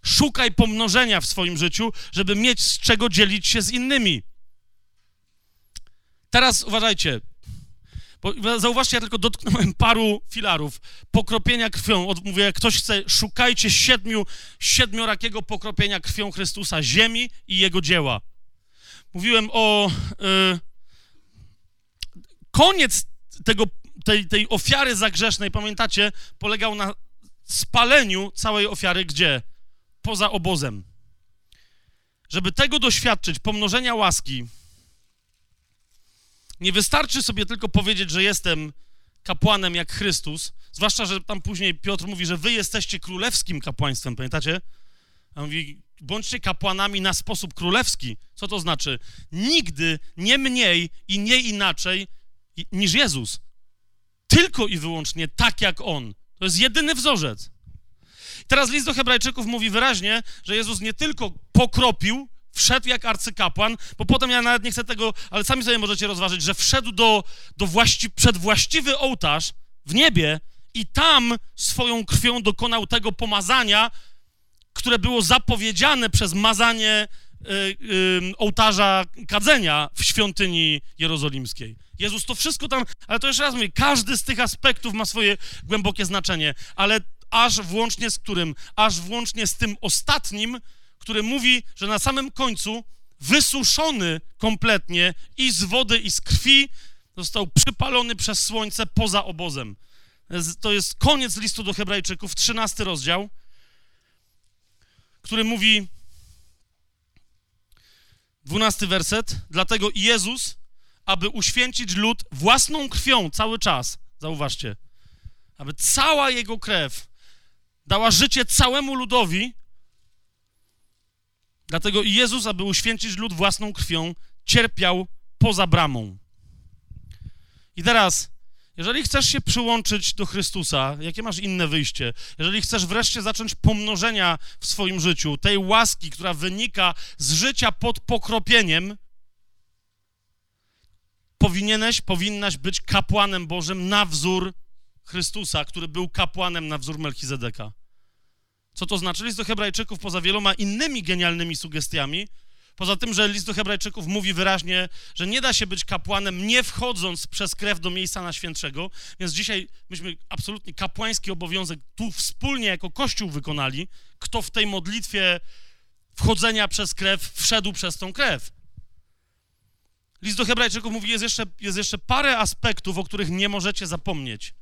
Speaker 1: Szukaj pomnożenia w swoim życiu, żeby mieć z czego dzielić się z innymi. Teraz uważajcie, bo zauważcie, ja tylko dotknąłem paru filarów. Pokropienia krwią. Mówię, jak ktoś chce, szukajcie siedmiu, siedmiorakiego pokropienia krwią Chrystusa, ziemi i Jego dzieła. Mówiłem o... Y, koniec tego, tej, tej ofiary zagrzesznej, pamiętacie, polegał na spaleniu całej ofiary gdzie? Poza obozem. Żeby tego doświadczyć, pomnożenia łaski, nie wystarczy sobie tylko powiedzieć, że jestem kapłanem jak Chrystus, zwłaszcza, że tam później Piotr mówi, że wy jesteście królewskim kapłaństwem, pamiętacie? A mówi, bądźcie kapłanami na sposób królewski. Co to znaczy? Nigdy nie mniej i nie inaczej niż Jezus. Tylko i wyłącznie tak jak On. To jest jedyny wzorzec. Teraz list do Hebrajczyków mówi wyraźnie, że Jezus nie tylko pokropił, wszedł jak arcykapłan, bo potem ja nawet nie chcę tego, ale sami sobie możecie rozważyć, że wszedł do, do właści, przed właściwy ołtarz w niebie i tam swoją krwią dokonał tego pomazania, które było zapowiedziane przez mazanie y, y, ołtarza kadzenia w świątyni jerozolimskiej. Jezus to wszystko tam, ale to jeszcze raz mówię, każdy z tych aspektów ma swoje głębokie znaczenie, ale aż włącznie z którym? Aż włącznie z tym ostatnim, który mówi, że na samym końcu wysuszony kompletnie i z wody, i z krwi, został przypalony przez słońce poza obozem. To jest koniec listu do Hebrajczyków, 13 rozdział, który mówi, 12 werset, dlatego Jezus, aby uświęcić lud własną krwią cały czas, zauważcie, aby cała jego krew dała życie całemu ludowi, Dlatego Jezus, aby uświęcić lud własną krwią, cierpiał poza bramą. I teraz, jeżeli chcesz się przyłączyć do Chrystusa, jakie masz inne wyjście? Jeżeli chcesz wreszcie zacząć pomnożenia w swoim życiu, tej łaski, która wynika z życia pod pokropieniem, powinieneś, powinnaś być kapłanem Bożym na wzór Chrystusa, który był kapłanem na wzór Melchizedeka. Co to znaczy? List do Hebrajczyków poza wieloma innymi genialnymi sugestiami, poza tym, że list do Hebrajczyków mówi wyraźnie, że nie da się być kapłanem nie wchodząc przez krew do miejsca na świętszego, więc dzisiaj myśmy absolutnie kapłański obowiązek tu wspólnie jako Kościół wykonali. Kto w tej modlitwie wchodzenia przez krew wszedł przez tą krew. List do Hebrajczyków mówi, jest jeszcze, jest jeszcze parę aspektów, o których nie możecie zapomnieć.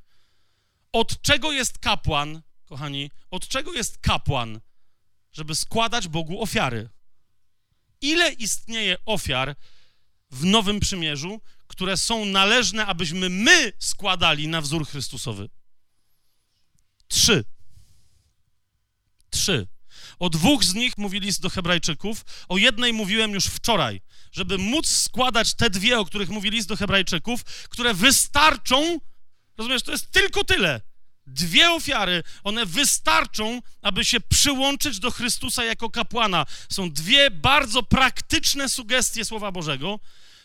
Speaker 1: Od czego jest kapłan, kochani, od czego jest kapłan, żeby składać Bogu ofiary? Ile istnieje ofiar w Nowym Przymierzu, które są należne, abyśmy my składali na wzór Chrystusowy? Trzy. Trzy. O dwóch z nich mówi list do Hebrajczyków, o jednej mówiłem już wczoraj, żeby móc składać te dwie, o których mówi list do Hebrajczyków, które wystarczą, rozumiesz, to jest tylko tyle. Dwie ofiary, one wystarczą, aby się przyłączyć do Chrystusa jako kapłana. Są dwie bardzo praktyczne sugestie Słowa Bożego.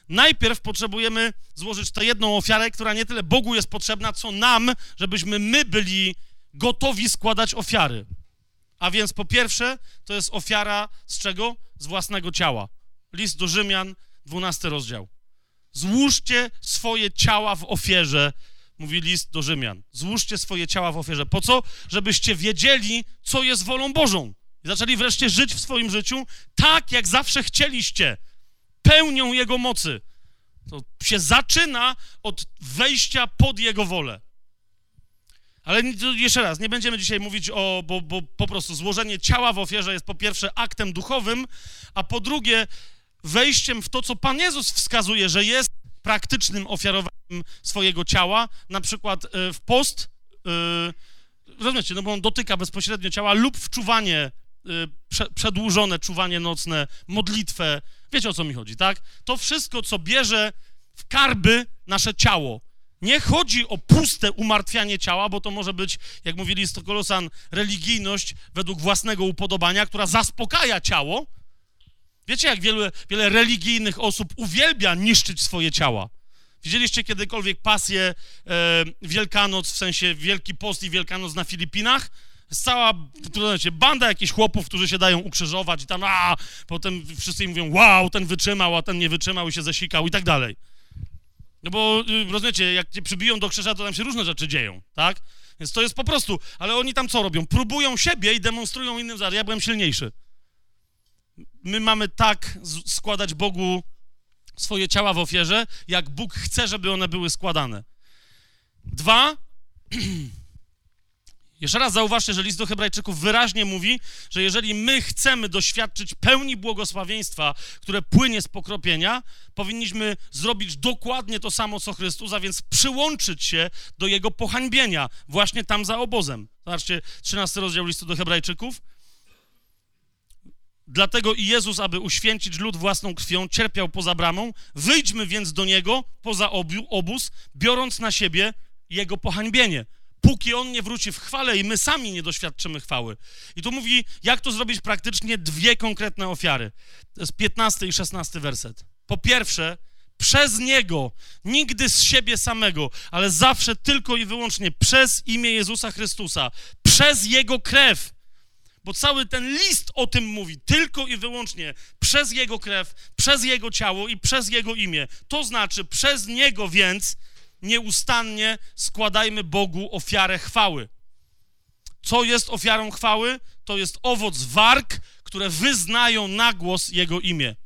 Speaker 1: Najpierw potrzebujemy złożyć tę jedną ofiarę, która nie tyle Bogu jest potrzebna, co nam, żebyśmy my byli gotowi składać ofiary. A więc po pierwsze, to jest ofiara z czego? Z własnego ciała. List do Rzymian, 12 rozdział. Złóżcie swoje ciała w ofierze, mówi list do Rzymian. Złóżcie swoje ciała w ofierze. Po co? Żebyście wiedzieli, co jest wolą Bożą. I zaczęli wreszcie żyć w swoim życiu tak, jak zawsze chcieliście. Pełnią Jego mocy. To się zaczyna od wejścia pod Jego wolę. Ale jeszcze raz, nie będziemy dzisiaj mówić o, bo, bo po prostu złożenie ciała w ofierze jest po pierwsze aktem duchowym, a po drugie wejściem w to, co Pan Jezus wskazuje, że jest praktycznym ofiarowaniem swojego ciała, na przykład e, w post, yy, rozumiecie, no bo on dotyka bezpośrednio ciała, lub w czuwanie, prze, przedłużone czuwanie nocne, modlitwę, wiecie o co mi chodzi, tak? To wszystko, co bierze w karby nasze ciało, nie chodzi o puste umartwianie ciała, bo to może być, jak mówili Stokolosan, religijność według własnego upodobania, która zaspokaja ciało. Wiecie, jak wiele, wiele religijnych osób uwielbia niszczyć swoje ciała. Widzieliście kiedykolwiek pasję e, Wielkanoc, w sensie Wielki Post i Wielkanoc na Filipinach? Jest cała banda jakichś chłopów, którzy się dają ukrzyżować i tam, a potem wszyscy im mówią, wow, ten wytrzymał, a ten nie wytrzymał i się zesikał i tak dalej. No bo, y, rozumiecie, jak cię przybiją do krzyża, to tam się różne rzeczy dzieją, tak? Więc to jest po prostu, ale oni tam co robią? Próbują siebie i demonstrują innym, że ja byłem silniejszy. My mamy tak składać Bogu swoje ciała w ofierze, jak Bóg chce, żeby one były składane. Dwa, [CLEARS THROAT] Jeszcze raz zauważcie, że list do Hebrajczyków wyraźnie mówi, że jeżeli my chcemy doświadczyć pełni błogosławieństwa, które płynie z pokropienia, powinniśmy zrobić dokładnie to samo co Chrystus, a więc przyłączyć się do jego pohańbienia, właśnie tam za obozem. Zobaczcie, 13 rozdział listu do Hebrajczyków. Dlatego i Jezus, aby uświęcić lud własną krwią, cierpiał poza bramą. Wyjdźmy więc do niego, poza obóz, biorąc na siebie jego pohańbienie póki on nie wróci w chwale i my sami nie doświadczymy chwały. I tu mówi, jak to zrobić praktycznie, dwie konkretne ofiary. To jest 15 i 16 werset. Po pierwsze, przez Niego, nigdy z siebie samego, ale zawsze tylko i wyłącznie przez imię Jezusa Chrystusa, przez Jego krew. Bo cały ten list o tym mówi, tylko i wyłącznie przez Jego krew, przez Jego ciało i przez Jego imię. To znaczy, przez Niego więc nieustannie składajmy Bogu ofiarę chwały. Co jest ofiarą chwały? To jest owoc warg, które wyznają na głos Jego imię.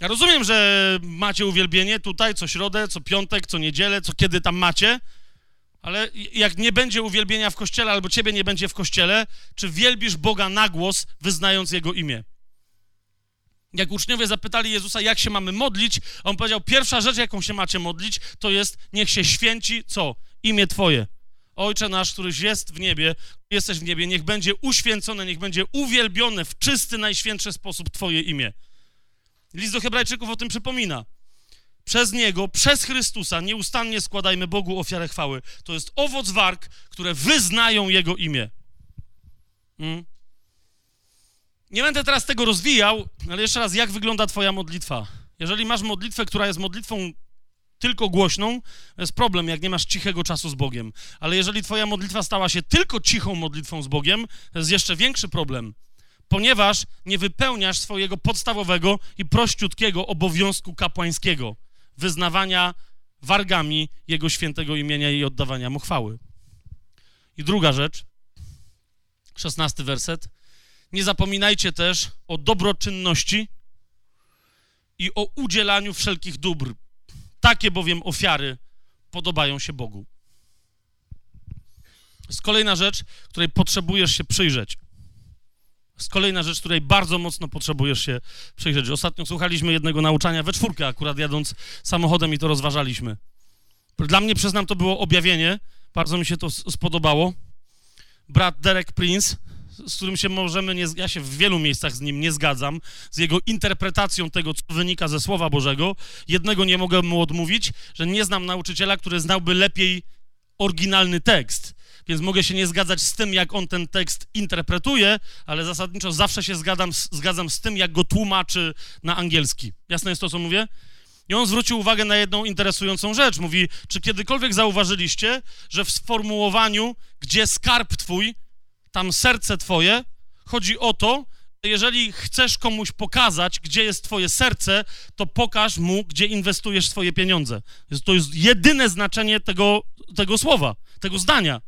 Speaker 1: Ja rozumiem, że macie uwielbienie tutaj co środę, co piątek, co niedzielę, co kiedy tam macie, ale jak nie będzie uwielbienia w kościele, albo ciebie nie będzie w kościele, czy wielbisz Boga na głos, wyznając Jego imię? Jak uczniowie zapytali Jezusa, jak się mamy modlić, on powiedział: Pierwsza rzecz, jaką się macie modlić, to jest niech się święci co? Imię Twoje. Ojcze nasz, któryś jest w niebie, jesteś w niebie, niech będzie uświęcone, niech będzie uwielbione w czysty, najświętszy sposób Twoje imię. List do Hebrajczyków o tym przypomina. Przez Niego, przez Chrystusa nieustannie składajmy Bogu ofiarę chwały. To jest owoc warg, które wyznają Jego imię. Hmm? Nie będę teraz tego rozwijał, ale jeszcze raz, jak wygląda Twoja modlitwa? Jeżeli masz modlitwę, która jest modlitwą tylko głośną, to jest problem, jak nie masz cichego czasu z Bogiem. Ale jeżeli Twoja modlitwa stała się tylko cichą modlitwą z Bogiem, to jest jeszcze większy problem, ponieważ nie wypełniasz swojego podstawowego i prościutkiego obowiązku kapłańskiego wyznawania wargami Jego świętego imienia i oddawania Mu chwały. I druga rzecz, szesnasty werset. Nie zapominajcie też o dobroczynności i o udzielaniu wszelkich dóbr. Takie bowiem ofiary podobają się Bogu. Jest kolejna rzecz, której potrzebujesz się przyjrzeć. Jest kolejna rzecz, której bardzo mocno potrzebujesz się przyjrzeć. Ostatnio słuchaliśmy jednego nauczania we czwórkę, akurat jadąc samochodem i to rozważaliśmy. Dla mnie, przyznam, to było objawienie. Bardzo mi się to spodobało. Brat Derek Prince, z którym się możemy, nie, ja się w wielu miejscach z nim nie zgadzam, z jego interpretacją tego, co wynika ze Słowa Bożego. Jednego nie mogę mu odmówić, że nie znam nauczyciela, który znałby lepiej oryginalny tekst więc mogę się nie zgadzać z tym, jak on ten tekst interpretuje, ale zasadniczo zawsze się zgadzam, zgadzam z tym, jak go tłumaczy na angielski. Jasne jest to, co mówię? I on zwrócił uwagę na jedną interesującą rzecz. Mówi, czy kiedykolwiek zauważyliście, że w sformułowaniu, gdzie skarb twój, tam serce twoje, chodzi o to, że jeżeli chcesz komuś pokazać, gdzie jest twoje serce, to pokaż mu, gdzie inwestujesz swoje pieniądze. To jest jedyne znaczenie tego, tego słowa, tego zdania.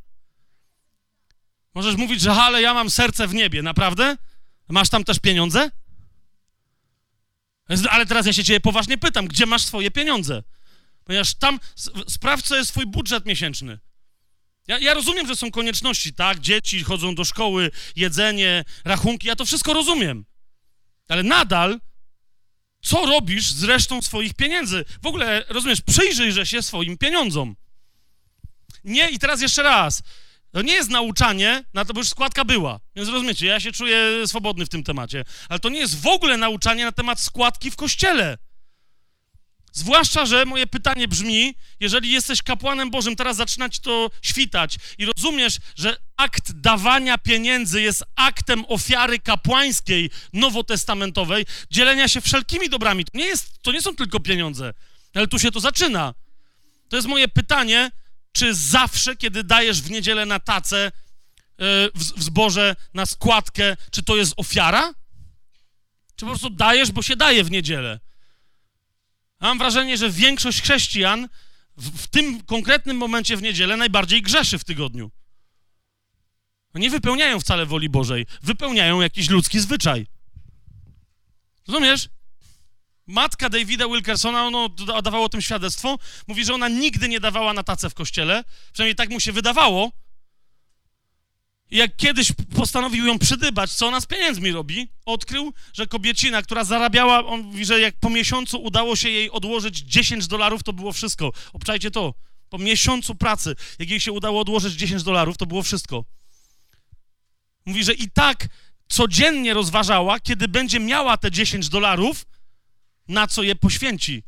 Speaker 1: Możesz mówić, że ale ja mam serce w niebie, naprawdę? Masz tam też pieniądze? Ale teraz ja się ciebie poważnie pytam, gdzie masz swoje pieniądze? Ponieważ tam sprawdź, co jest twój budżet miesięczny. Ja, ja, rozumiem, że są konieczności, tak? Dzieci chodzą do szkoły, jedzenie, rachunki, ja to wszystko rozumiem. Ale nadal, co robisz z resztą swoich pieniędzy? W ogóle, rozumiesz, przyjrzyj się swoim pieniądzom. Nie, i teraz jeszcze raz. To nie jest nauczanie, na to, bo już składka była. Więc rozumiecie, ja się czuję swobodny w tym temacie. Ale to nie jest w ogóle nauczanie na temat składki w kościele. Zwłaszcza, że moje pytanie brzmi, jeżeli jesteś kapłanem Bożym, teraz zaczyna ci to świtać i rozumiesz, że akt dawania pieniędzy jest aktem ofiary kapłańskiej nowotestamentowej, dzielenia się wszelkimi dobrami. To nie, jest, to nie są tylko pieniądze, ale tu się to zaczyna. To jest moje pytanie, czy zawsze, kiedy dajesz w niedzielę na tacę, e, w zboże, na składkę, czy to jest ofiara? Czy po prostu dajesz, bo się daje w niedzielę? Mam wrażenie, że większość chrześcijan w, w tym konkretnym momencie w niedzielę najbardziej grzeszy w tygodniu. No nie wypełniają wcale woli Bożej, wypełniają jakiś ludzki zwyczaj. Rozumiesz? Matka Davida Wilkersona, ono dawało o tym świadectwo, mówi, że ona nigdy nie dawała na tacę w kościele, przynajmniej tak mu się wydawało. I jak kiedyś postanowił ją przydybać, co ona z pieniędzmi robi, odkrył, że kobiecina, która zarabiała, on mówi, że jak po miesiącu udało się jej odłożyć 10 dolarów, to było wszystko. Obczajcie to. Po miesiącu pracy, jak jej się udało odłożyć 10 dolarów, to było wszystko. Mówi, że i tak codziennie rozważała, kiedy będzie miała te 10 dolarów, na co je poświęci.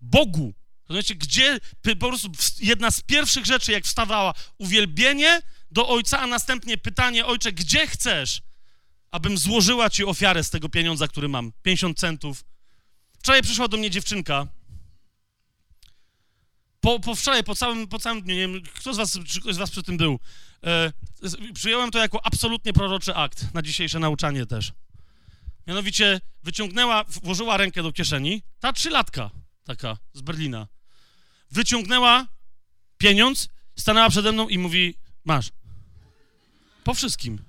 Speaker 1: Bogu. Rozumiecie, gdzie po prostu jedna z pierwszych rzeczy, jak wstawała, uwielbienie do Ojca, a następnie pytanie, Ojcze, gdzie chcesz, abym złożyła Ci ofiarę z tego pieniądza, który mam? 50 centów. Wczoraj przyszła do mnie dziewczynka. Po, po wczoraj, po całym, po całym dniu, nie wiem, kto z was, ktoś z was przy tym był, e, przyjąłem to jako absolutnie proroczy akt na dzisiejsze nauczanie też. Mianowicie wyciągnęła, włożyła rękę do kieszeni, ta trzylatka taka z Berlina, wyciągnęła pieniądz, stanęła przede mną i mówi, masz. Po wszystkim.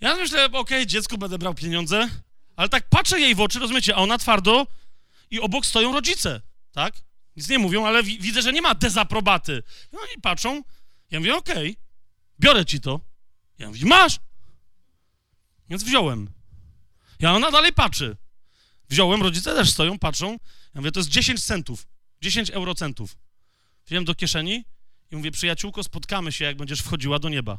Speaker 1: Ja myślę, okej, okay, dziecku będę brał pieniądze, ale tak patrzę jej w oczy, rozumiecie, a ona twardo i obok stoją rodzice, tak? Nic nie mówią, ale wi widzę, że nie ma dezaprobaty. No i patrzą, ja mówię, okej, okay, biorę ci to. Ja mówię, masz. Więc wziąłem. Ja ona dalej patrzy. Wziąłem, rodzice też stoją, patrzą. Ja mówię, to jest 10 centów, 10 eurocentów. Wziąłem do kieszeni i mówię, przyjaciółko, spotkamy się, jak będziesz wchodziła do nieba.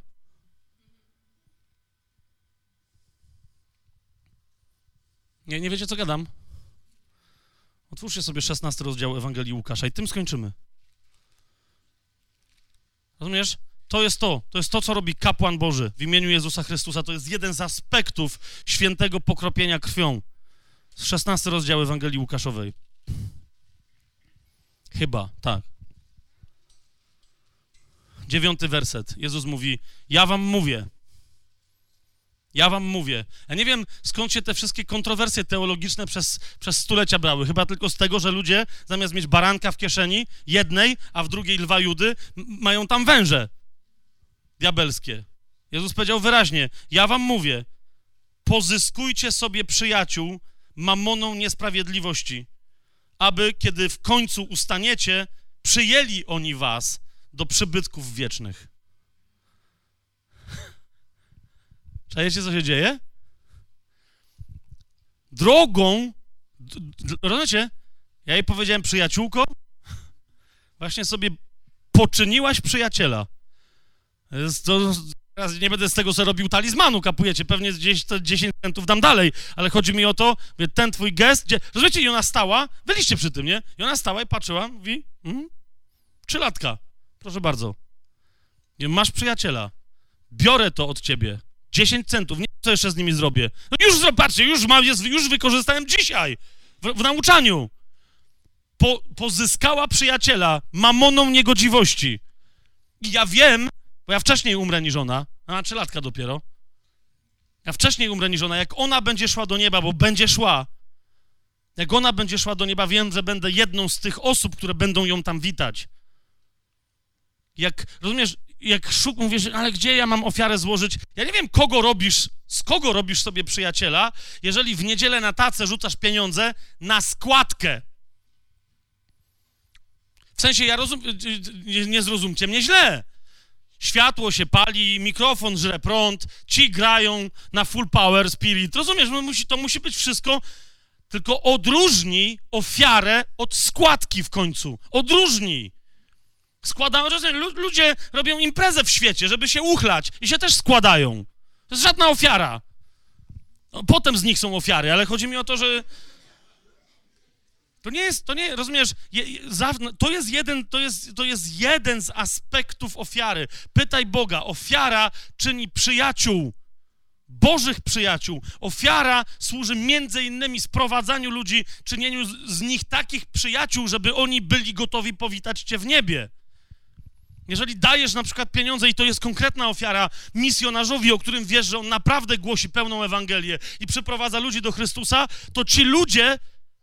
Speaker 1: Nie, nie wiecie, co gadam? Otwórzcie sobie 16 rozdział Ewangelii Łukasza i tym skończymy. Rozumiesz? To jest to, to jest to, co robi kapłan Boży w imieniu Jezusa Chrystusa. To jest jeden z aspektów świętego pokropienia krwią. 16 rozdział Ewangelii Łukaszowej. Chyba, tak. Dziewiąty werset. Jezus mówi: Ja wam mówię. Ja wam mówię. Ja nie wiem, skąd się te wszystkie kontrowersje teologiczne przez, przez stulecia brały. Chyba tylko z tego, że ludzie zamiast mieć baranka w kieszeni, jednej, a w drugiej lwa judy, mają tam węże diabelskie. Jezus powiedział wyraźnie: Ja wam mówię, pozyskujcie sobie przyjaciół mamoną niesprawiedliwości, aby kiedy w końcu ustaniecie, przyjęli oni was do przybytków wiecznych. [LAUGHS] Czajecie, co się dzieje? Drogą, rozumiecie? Ja jej powiedziałem, przyjaciółko, [LAUGHS] właśnie sobie poczyniłaś przyjaciela. To, teraz nie będę z tego sobie robił talizmanu, kapujecie, pewnie gdzieś to 10 centów dam dalej, ale chodzi mi o to, wie, ten twój gest, gdzie, rozumiecie, i ona stała, byliście przy tym, nie? I ona stała i patrzyła, mówi, mhm, trzylatka, proszę bardzo. Masz przyjaciela, biorę to od ciebie, 10 centów, nie co jeszcze z nimi zrobię. No już zobaczcie, już mam, jest, już wykorzystałem dzisiaj w, w nauczaniu. Po, pozyskała przyjaciela mamoną niegodziwości. I ja wiem, bo ja wcześniej umrę niż ona, a trzylatka dopiero. Ja wcześniej umrę niż ona. Jak ona będzie szła do nieba, bo będzie szła, jak ona będzie szła do nieba, wiem, że będę jedną z tych osób, które będą ją tam witać. Jak, rozumiesz, jak szuk, mówisz, ale gdzie ja mam ofiarę złożyć? Ja nie wiem, kogo robisz, z kogo robisz sobie przyjaciela, jeżeli w niedzielę na tacę rzucasz pieniądze na składkę. W sensie, ja rozum, nie, nie zrozumcie mnie źle. Światło się pali, mikrofon żre prąd, ci grają na full power spirit. Rozumiesz, no musi, to musi być wszystko, tylko odróżnij ofiarę od składki w końcu. Odróżnij. Składają, ludzie robią imprezę w świecie, żeby się uchlać i się też składają. To jest żadna ofiara. No, potem z nich są ofiary, ale chodzi mi o to, że to nie jest, to nie, rozumiesz, je, to, jest jeden, to, jest, to jest jeden z aspektów ofiary. Pytaj Boga, ofiara czyni przyjaciół, Bożych przyjaciół. Ofiara służy między innymi sprowadzaniu ludzi, czynieniu z, z nich takich przyjaciół, żeby oni byli gotowi powitać Cię w niebie. Jeżeli dajesz na przykład pieniądze i to jest konkretna ofiara misjonarzowi, o którym wiesz, że on naprawdę głosi pełną Ewangelię i przyprowadza ludzi do Chrystusa, to ci ludzie,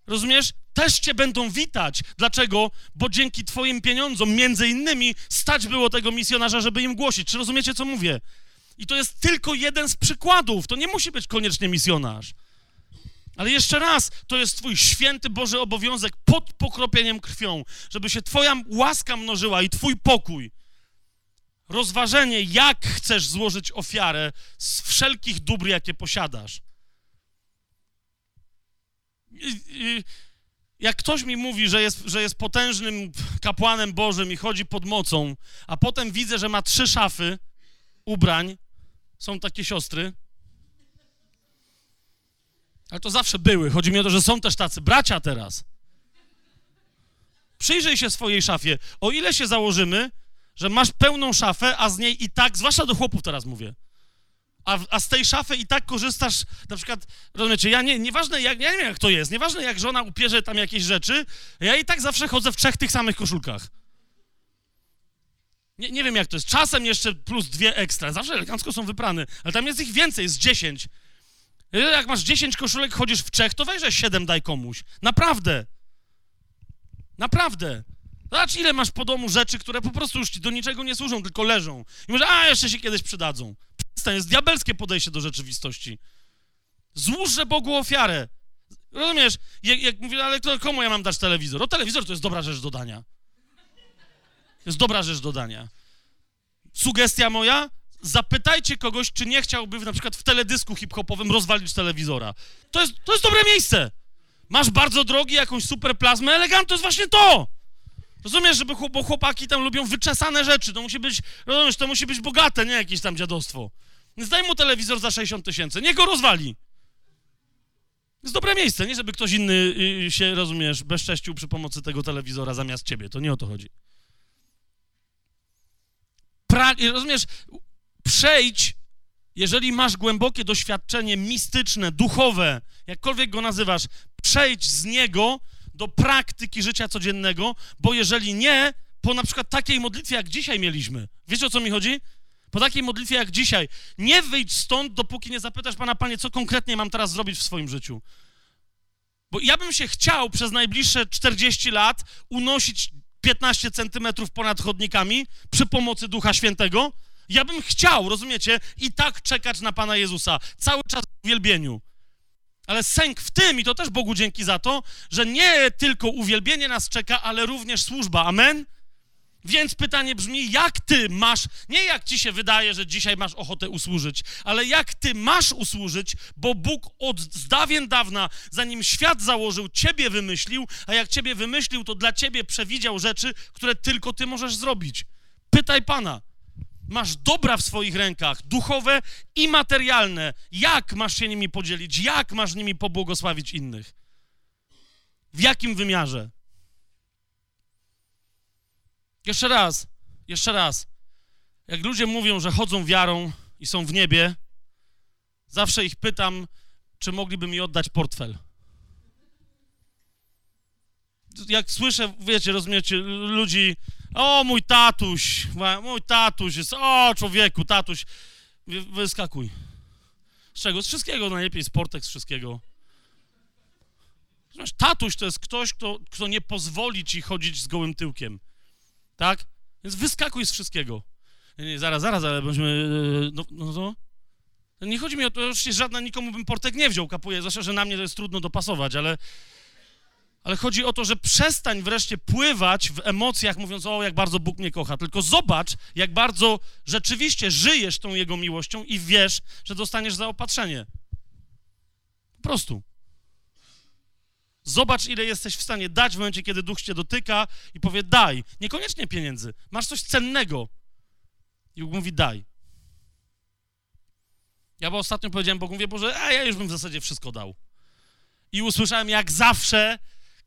Speaker 1: rozumiesz, też cię będą witać. Dlaczego? Bo dzięki twoim pieniądzom, między innymi, stać było tego misjonarza, żeby im głosić. Czy rozumiecie, co mówię? I to jest tylko jeden z przykładów. To nie musi być koniecznie misjonarz. Ale jeszcze raz, to jest Twój święty Boży obowiązek pod pokropieniem krwią, żeby się Twoja łaska mnożyła i Twój pokój. Rozważenie, jak chcesz złożyć ofiarę z wszelkich dóbr, jakie posiadasz. Jak ktoś mi mówi, że jest, że jest potężnym kapłanem Bożym i chodzi pod mocą, a potem widzę, że ma trzy szafy ubrań, są takie siostry, ale to zawsze były. Chodzi mi o to, że są też tacy bracia teraz. Przyjrzyj się swojej szafie. O ile się założymy, że masz pełną szafę, a z niej i tak, zwłaszcza do chłopów teraz mówię, a, a z tej szafy i tak korzystasz, na przykład, rozumiecie, ja nie, nieważne jak, ja nie wiem jak to jest, nieważne jak żona upierze tam jakieś rzeczy, ja i tak zawsze chodzę w trzech tych samych koszulkach. Nie, nie wiem jak to jest, czasem jeszcze plus dwie ekstra, zawsze elegancko są wyprane, ale tam jest ich więcej, jest dziesięć. Jak masz 10 koszulek, chodzisz w trzech, to weźże 7 daj komuś. Naprawdę. Naprawdę. Zobacz, ile masz po domu rzeczy, które po prostu już ci do niczego nie służą, tylko leżą. I może, a, jeszcze się kiedyś przydadzą. Przestań, jest diabelskie podejście do rzeczywistości. Złóżże Bogu ofiarę. Rozumiesz? Jak, jak mówię, ale komu ja mam dać telewizor? No telewizor to jest dobra rzecz dodania. Jest dobra rzecz dodania. Sugestia moja? zapytajcie kogoś, czy nie chciałby na przykład w teledysku hip-hopowym rozwalić telewizora. To jest, to jest dobre miejsce. Masz bardzo drogi, jakąś super plazmę, elegant, to jest właśnie to. Rozumiesz, żeby bo chłopaki tam lubią wyczesane rzeczy, to musi być, rozumiesz, to musi być bogate, nie jakieś tam dziadostwo. Więc daj mu telewizor za 60 tysięcy, niech go rozwali. Jest dobre miejsce, nie żeby ktoś inny y, się, rozumiesz, bezcześcił przy pomocy tego telewizora zamiast ciebie, to nie o to chodzi. Pra... Rozumiesz, Przejdź, jeżeli masz głębokie doświadczenie mistyczne, duchowe, jakkolwiek go nazywasz, przejdź z niego do praktyki życia codziennego, bo jeżeli nie, po na przykład takiej modlitwie, jak dzisiaj mieliśmy, wiecie o co mi chodzi? Po takiej modlitwie jak dzisiaj, nie wyjdź stąd, dopóki nie zapytasz Pana, Panie, co konkretnie mam teraz zrobić w swoim życiu. Bo ja bym się chciał przez najbliższe 40 lat unosić 15 centymetrów ponad chodnikami przy pomocy Ducha Świętego, Ja bym chciał, rozumiecie, i tak czekać na Pana Jezusa, cały czas w uwielbieniu. Ale sęk w tym, i to też Bogu dzięki za to, że nie tylko uwielbienie nas czeka, ale również służba. Amen? Więc pytanie brzmi, jak ty masz, nie jak ci się wydaje, że dzisiaj masz ochotę usłużyć, ale jak ty masz usłużyć, bo Bóg od dawien dawna, zanim świat założył, ciebie wymyślił, a jak ciebie wymyślił, to dla ciebie przewidział rzeczy, które tylko ty możesz zrobić. Pytaj Pana. Masz dobra w swoich rękach, duchowe i materialne. Jak masz się nimi podzielić? Jak masz nimi pobłogosławić innych? W jakim wymiarze? Jeszcze raz, jeszcze raz. Jak ludzie mówią, że chodzą wiarą i są w niebie, zawsze ich pytam, czy mogliby mi oddać portfel. Jak słyszę, wiecie, rozumiecie, ludzi, o mój tatuś, mój tatuś jest, o człowieku, tatuś, wyskakuj. Z czego? Z wszystkiego najlepiej, sportek z wszystkiego. Tatuś to jest ktoś, kto, kto nie pozwoli ci chodzić z gołym tyłkiem. Tak? Więc wyskakuj z wszystkiego. Nie, nie, zaraz, zaraz, ale będziemy... E, no, no to... Nie chodzi mi o to, że żadna nikomu bym portek nie wziął, kapuję, zwłaszcza, że na mnie to jest trudno dopasować, ale... Ale chodzi o to, że przestań wreszcie pływać w emocjach, mówiąc, o, jak bardzo Bóg mnie kocha, tylko zobacz, jak bardzo rzeczywiście żyjesz tą Jego miłością i wiesz, że dostaniesz zaopatrzenie. Po prostu. Zobacz, ile jesteś w stanie dać w momencie, kiedy duch cię dotyka i powie daj. Niekoniecznie pieniędzy. Masz coś cennego. I Bóg mówi daj. Ja bo ostatnio powiedziałem Bogu, mówię, Boże, a ja już bym w zasadzie wszystko dał. I usłyszałem, jak zawsze,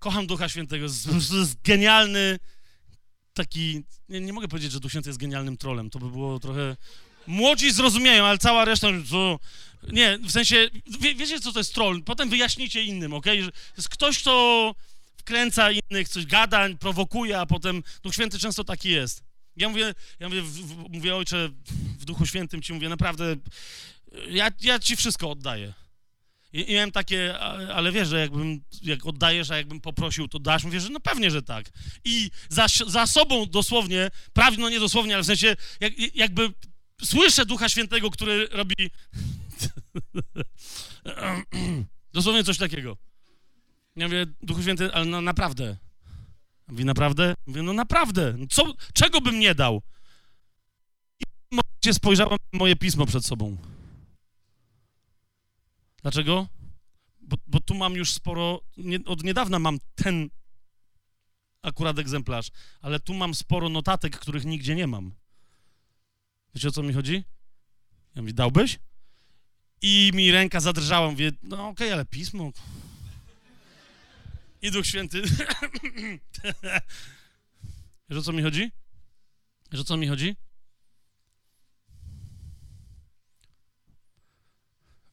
Speaker 1: kocham Ducha Świętego. To jest genialny, taki, nie, nie mogę powiedzieć, że Duch Święty jest genialnym trolem. To by było trochę... Młodzi zrozumieją, ale cała reszta, to nie, w sensie, wie, wiecie, co to jest troll? Potem wyjaśnicie innym, ok? To jest ktoś, kto wkręca innych, coś gada, prowokuje, a potem Duch Święty często taki jest. Ja mówię, ja mówię, w, w, mówię ojcze, w Duchu Świętym ci mówię, naprawdę, ja, ja ci wszystko oddaję. I, I miałem takie, ale wiesz, że jakbym, jak oddajesz, a jakbym poprosił, to dasz? Mówię, że no pewnie, że tak. I za, za sobą dosłownie, prawie, no nie dosłownie, ale w sensie, jak, jakby słyszę Ducha Świętego, który robi [LAUGHS] Dosłownie coś takiego. Ja mówię, Duchu Święty, ale no naprawdę. Mówi, naprawdę? Mówię, no naprawdę. No co, czego bym nie dał? I spojrzałem na moje pismo przed sobą. Dlaczego? Bo, bo tu mam już sporo, nie, od niedawna mam ten akurat egzemplarz, ale tu mam sporo notatek, których nigdzie nie mam. Wiecie, o co mi chodzi? Ja mówię, dałbyś? I mi ręka zadrżała. Mówię, no okej, okay, ale pismo. I Duch Święty. [COUGHS] Wiesz o co mi chodzi? Wiesz o co mi chodzi?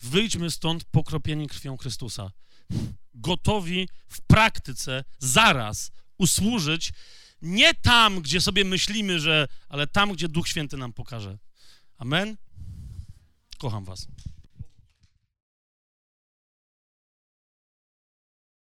Speaker 1: Wyjdźmy stąd pokropieni krwią Chrystusa. Gotowi w praktyce zaraz usłużyć nie tam, gdzie sobie myślimy, że, ale tam, gdzie Duch Święty nam pokaże. Amen? Kocham was.